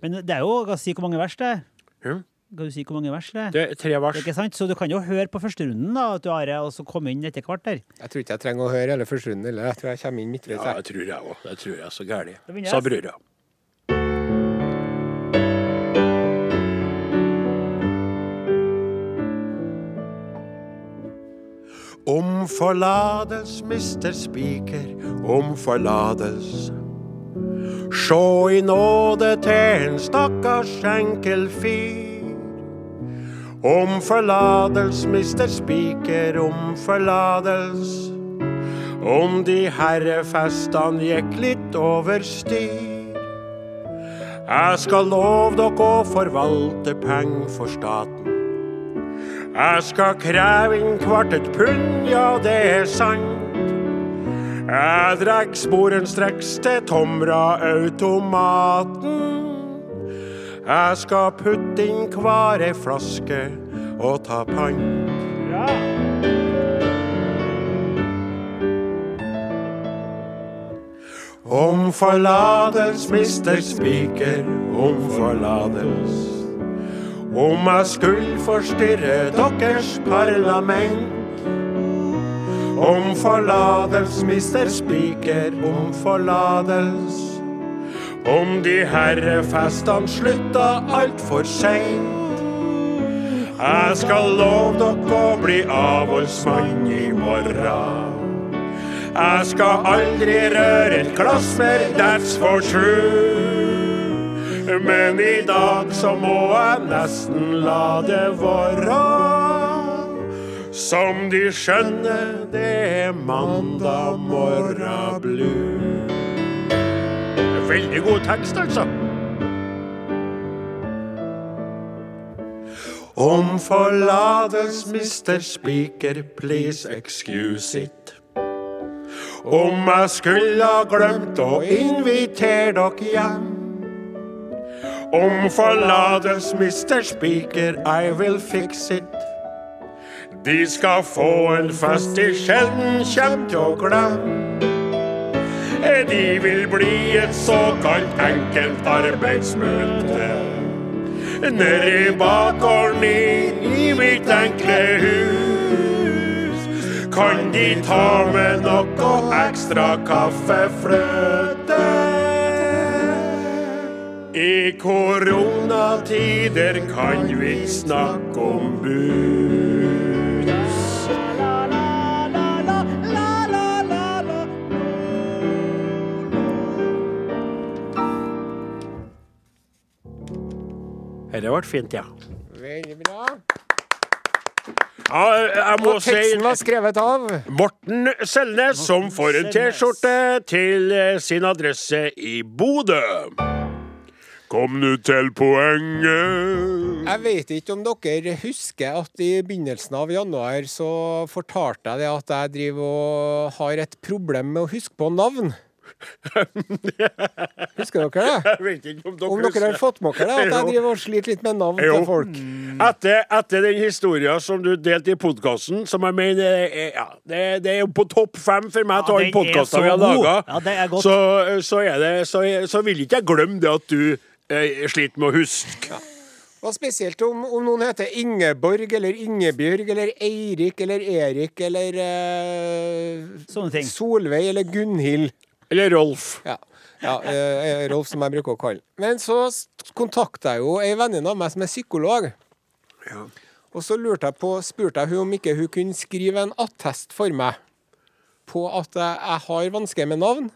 Men det er jo du si hvor mange vers det er? Ja. Kan du si hvor mange vers det er? Det er tre vers. Ikke sant? Så du kan jo høre på førsterunden, da, at du har og så komme inn etter hvert der. Jeg tror ikke jeg trenger å høre hele første runden, eller jeg tror jeg kommer inn midtveis. Ja, jeg. det tror jeg òg. Det tror jeg er så begynner Sa jeg. Om forlades, mister spiker, om forlades. Sjå i nåde til en stakkars enkel fyr. Om forlatelse, mister spiker, om forlatelse. Om de herrefestene gikk litt over styr. Jeg skal love dere å forvalte penger for staten. Jeg skal kreve inn kvart et pund, ja, det er sant. Jeg drekk sporenstreks til Tomra-automaten. Jeg skal putte inn hver ei flaske og ta pant. Om forlatelse, mister spiker, om forlatelse. Om jeg skulle forstyrre deres parlament. Om forlatelse, mister spiker, om forlatelse. Om de herrefestene slutta altfor seint. Jeg skal love dere å bli avholdsmann i morgen. Jeg skal aldri røre et glass mer, that's for true. Men i dag så må jeg nesten la det være. Som de skjønner, det er mandag morgen blue. Veldig god tekst, altså. Om forlatelse, Mr. Speaker, please excuse it. Om jeg skulle ha glemt å invitere dere hjem. Om forlatelse, Mr. Speaker, I will fix it. De skal få en fest de sjelden kjem til å glemme. De vil bli et såkalt enkelt arbeidsmøte. Nedi bakgården i, i mitt enkle hus. Kan de ta med noe ekstra kaffefløte? I koronatider kan vi snakke om bus. Dette ble fint, ja. Veldig bra. ja jeg må Og teksten var skrevet av Morten Selnes, som får en T-skjorte til eh, sin adresse i Bodø. Kom nå til poenget. Jeg vet ikke om dere husker at i begynnelsen av januar så fortalte jeg det at jeg driver og har et problem med å huske på navn. <laughs> Husker dere det? Jeg vet ikke om dere, Om dere har fått med dere det, at jeg <laughs> driver og sliter litt med navn Jo. til folk. Etter, etter den historien som du delte i podkasten, som jeg mener er, ja, det, det er på topp fem for meg Ja, av ja, alle er podkaster så vi har laga, Ja, så, så, så, så vil ikke jeg glemme det at du eh, sliter med å huske. Og spesielt om, om noen heter Ingeborg eller Ingebjørg eller Eirik eller Erik eller eh, Sånne ting. Solveig eller Gunhild. Eller Rolf. Ja, ja eh, Rolf, som jeg bruker å kalle Men så kontakta jeg jo ei venninne av meg som er psykolog. Ja. Og så lurte jeg på, spurte jeg hun om ikke hun kunne skrive en attest for meg på at jeg, jeg har vansker med navn.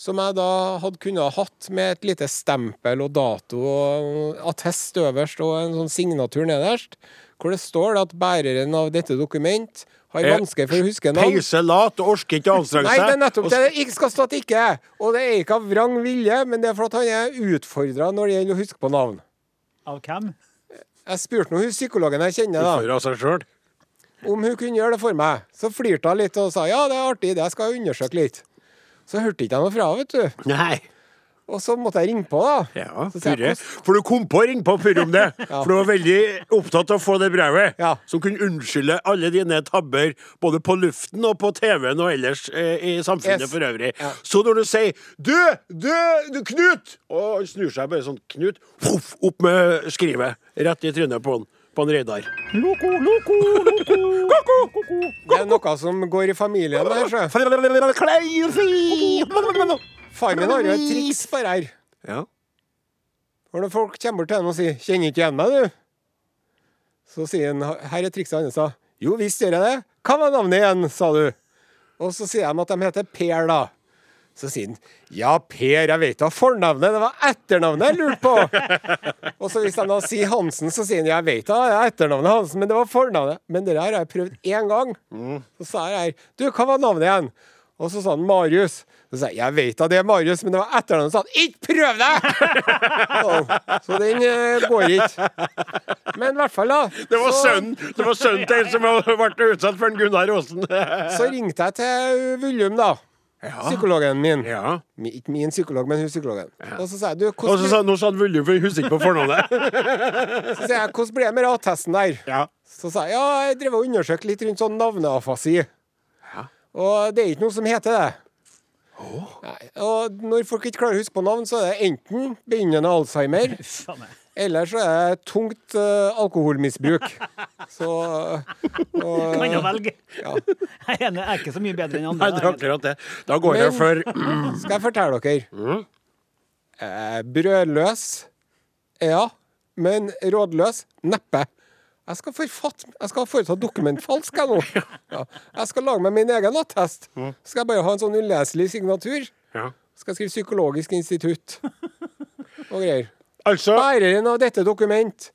Som jeg da hadde kunnet hatt med et lite stempel og dato og attest øverst og en sånn signatur nederst. Hvor det står at bæreren av dette dokument har Eh, vansker for å huske navn. Peiselat og orker ikke å anstrenge Nei, det er nettopp det. Det ikke skal stå at ikke er. Og det er ikke av vrang vilje, men det er for at han er utfordra når det gjelder å huske på navn. Av hvem? Jeg spurte nå hun psykologen jeg kjenner, da. Utfordra seg selv. om hun kunne gjøre det for meg. Så flirte hun litt og sa ja, det er artig, det skal jeg undersøke litt. Så hørte ikke jeg noe fra henne, vet du. Nei. Og så måtte jeg ringe på, da. Ja, Purre. For du kom på å ringe på Purre om det. <laughs> For du var veldig opptatt av å få det brevet. Ja. Som kunne unnskylde alle dine tabber, både på luften og på TV-en og ellers eh, i samfunnet Yes. for øvrig. Ja. Så når du sier 'du, du, du, Knut', og han snur seg bare sånn, Knut, opp med skrivet. Rett i trynet på han. På en Reidar. Loko, loko, loko, koko, koko. Det er noe som går i familien der, sjø. Far min har jo et triks på det her. Ja. Når folk kommer bort til henne og sier 'Kjenner ikke igjen meg, du?' Så sier han 'Her er trikset hans', da. 'Jo visst gjør jeg det'. 'Hva var navnet igjen', sa du. Og så sier de at de heter Per, da. Så sier han 'Ja, Per, jeg vet da fornavnet, det var etternavnet jeg lurte på'. <laughs> og så hvis han da sier Hansen, så sier han 'Jeg vet da er etternavnet Hansen, men det var fornavnet'. Men det der har jeg prøvd én gang. Så sa jeg her 'Du, hva var navnet igjen?' Og så sa han Marius. Så sa jeg 'Jeg vet da det er Marius, men det var etternavnet'. Så sa han 'Ikke prøv deg!' <laughs> Så den eh, går ikke. Men i hvert fall, da. Det var så, sønnen Det var sønnen til en som hadde vært utsatt for en Gunnar Aasen. <laughs> så ringte jeg til Vullum, da. Psykologen min. Ja. Mi- Ikke min psykolog, men hun psykologen. Og så sa jeg du, Og så sa sa han Vullum, for jeg husker ikke på fornavnet. <laughs> så sier jeg, hvordan ble det med attesten der? Ja. Så sa jeg ja, jeg drev og undersøkte litt rundt sånn navneafasi. Og det er ikke noe som heter det. Nei. Og når folk ikke klarer å huske på navn, så er det enten begynnende Alzheimer, <laughs> Faen meg. eller så er det tungt uh, alkoholmisbruk. <laughs> Så og, Kan jo velge? ja. Jeg er enig, er ikke så mye bedre enn andre. Nei, det er akkurat det. Da går jeg for <clears throat> Skal jeg fortelle dere? Eh, brødløs ja, men rådløs neppe. Jeg skal, forfatt, jeg skal foreta dokumentfalsk jeg nå. <laughs> Ja. Jeg skal lage meg min egen attest. Skal jeg bare ha en sånn uleselig signatur. ja. Skal jeg skrive Psykologisk institutt <laughs> og greier. Altså Bæreren av dette dokument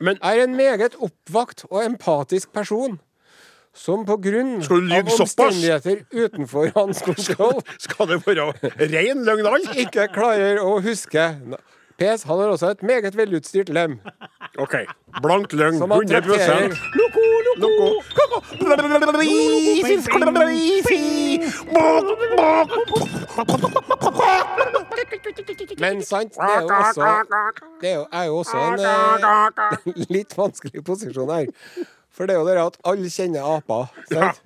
Men er en meget oppvakt og empatisk person. Som på grunn av omstendigheter utenfor hans <laughs> kontroll skal det være ren løgn alt? ikke klarer å huske PS han har også et meget velutstyrt lem. OK. Blankt løgn. Som han 100 trakterer. Loko, loko. Men sant, det er jo også Det er jo, er jo også en eh, <laughs> litt vanskelig posisjon her. For det er jo det at alle kjenner aper. Sant?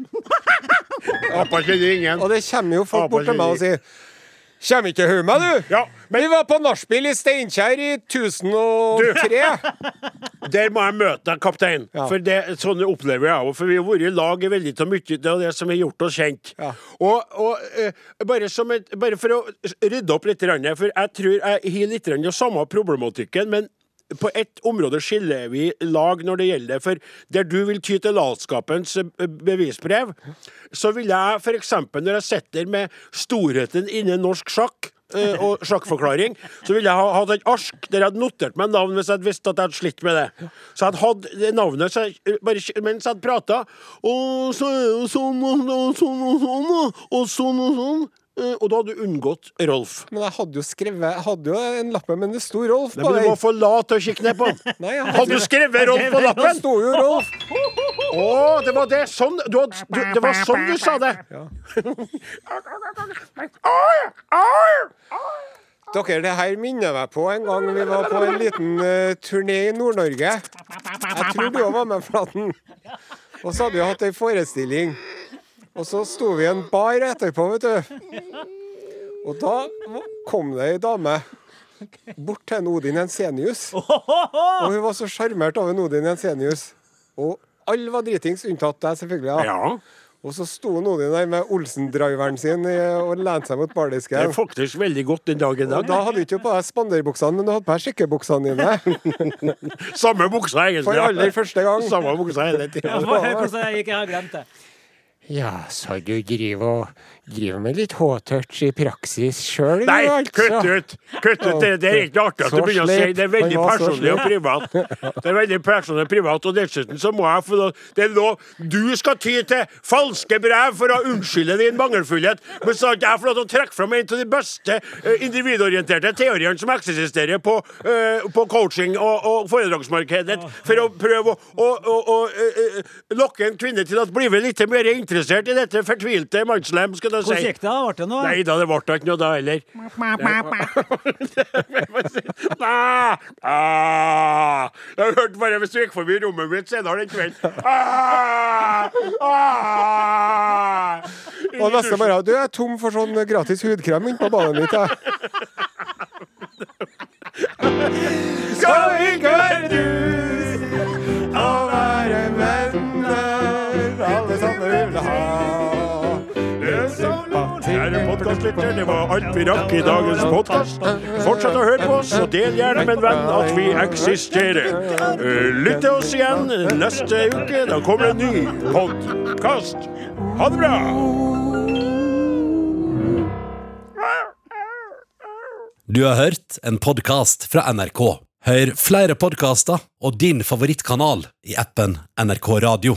<laughs> Apa kjenner ingen. Og det kommer jo folk bort til meg og sier Kommer ikke hun meg, du? Ja, Vi var på nachspiel i Steinkjer i 1003. <laughs> Der må jeg møte deg, kaptein. Ja. For det, sånn opplever jeg òg. For vi har vært i lag i veldig av mye av det som har gjort oss kjent. Ja. Og, og eh, bare, et, bare for å rydde opp litt, for jeg tror jeg har litt av samme problematikken, men på ett område skiller vi lag når det gjelder. For der du vil ty til latskapens eh, bevisbrev, så vil jeg f.eks. når jeg sitter med storheten innen norsk sjakk eh, og sjakkforklaring, så ville jeg ha hatt et ark der jeg hadde notert meg navn hvis jeg hadde visst at jeg hadde slitt med det. Så jeg hadde hatt navnet så jeg, eh, bare, mens jeg prata. Og så er det sånn og sånn og sånn, og- og sånn og sånn. Eh, Og da hadde du unngått Rolf. Men jeg hadde jo skrevet Jeg hadde jo en lapp med, men det sto Rolf på men du må få late å kikke ned på den. <laughs> Hadde du skrevet Rolf på Det lappen? sto jo Rolf. Å, det var det. Sånn du hadde, du, Det var sånn du sa det. <laughs> Dere, det her minner meg på en gang vi var på en liten uh, turné i Nord-Norge. Jeg tror du òg var med, Flaten. Og så hadde vi hatt ei forestilling. Og så sto vi i en bar etterpå, vet du. Og da kom det ei dame bort til en Odin Jensenius. Og hun var så sjarmert over en Odin Jensenius. Og alle var dritings, unntatt deg, selvfølgelig. Ja. Ja, Og så sto Odin der med Olsen-driveren sin og lente seg mot det er faktisk veldig godt den dag i Og da hadde du ikke på deg spanderbuksene, men du hadde på deg sjekkebuksene dine. <laughs> Samme buksa, egentlig. For aller første gang. Samme buksa hele tida. Ja, Hvordan jeg gikk jeg har glemt det? Ja, så du driver og driver med litt H-touch i praksis sjøl, Nei, altså. kutt ut! Kutt ut! Det, det er ikke artig at du begynner å si det er veldig personlig og privat. <laughs> Det er veldig personlig og privat, og dessuten så må jeg få Det er lov Du skal ty til falske brev for å unnskylde din mangelfullhet, men så har ikke jeg fått lov til å trekke fram en av de beste eh, individorienterte teoriene som eksisterer på, eh, på coaching- og, og foredragsmarkedet, for å prøve å, å, å, å eh, lokke en kvinne til å bli litt mer interessert i dette fortvilte mannslem, jeg Hvordan gikk det? da? Ble det noe? Nei da, det ble ikke noe da heller. Jeg hørte bare hvis du gikk forbi rommet mitt senere den kvelden. Og neste morgen Du jeg er tom for sånn gratis hudkrem på badet mitt. Jeg. Skal vi være du Å være venner, alle sammen vil ha Kjære podkastlytter, det var alt vi rakk i dagens podkast. Fortsett å høre på oss, og del gjerne med en venn at vi eksisterer. Lytt til oss igjen neste uke. Da kommer en ny podkast. Ha det bra! Du har hørt en podkast fra NRK. Hør flere podkaster og din favorittkanal i appen NRK Radio.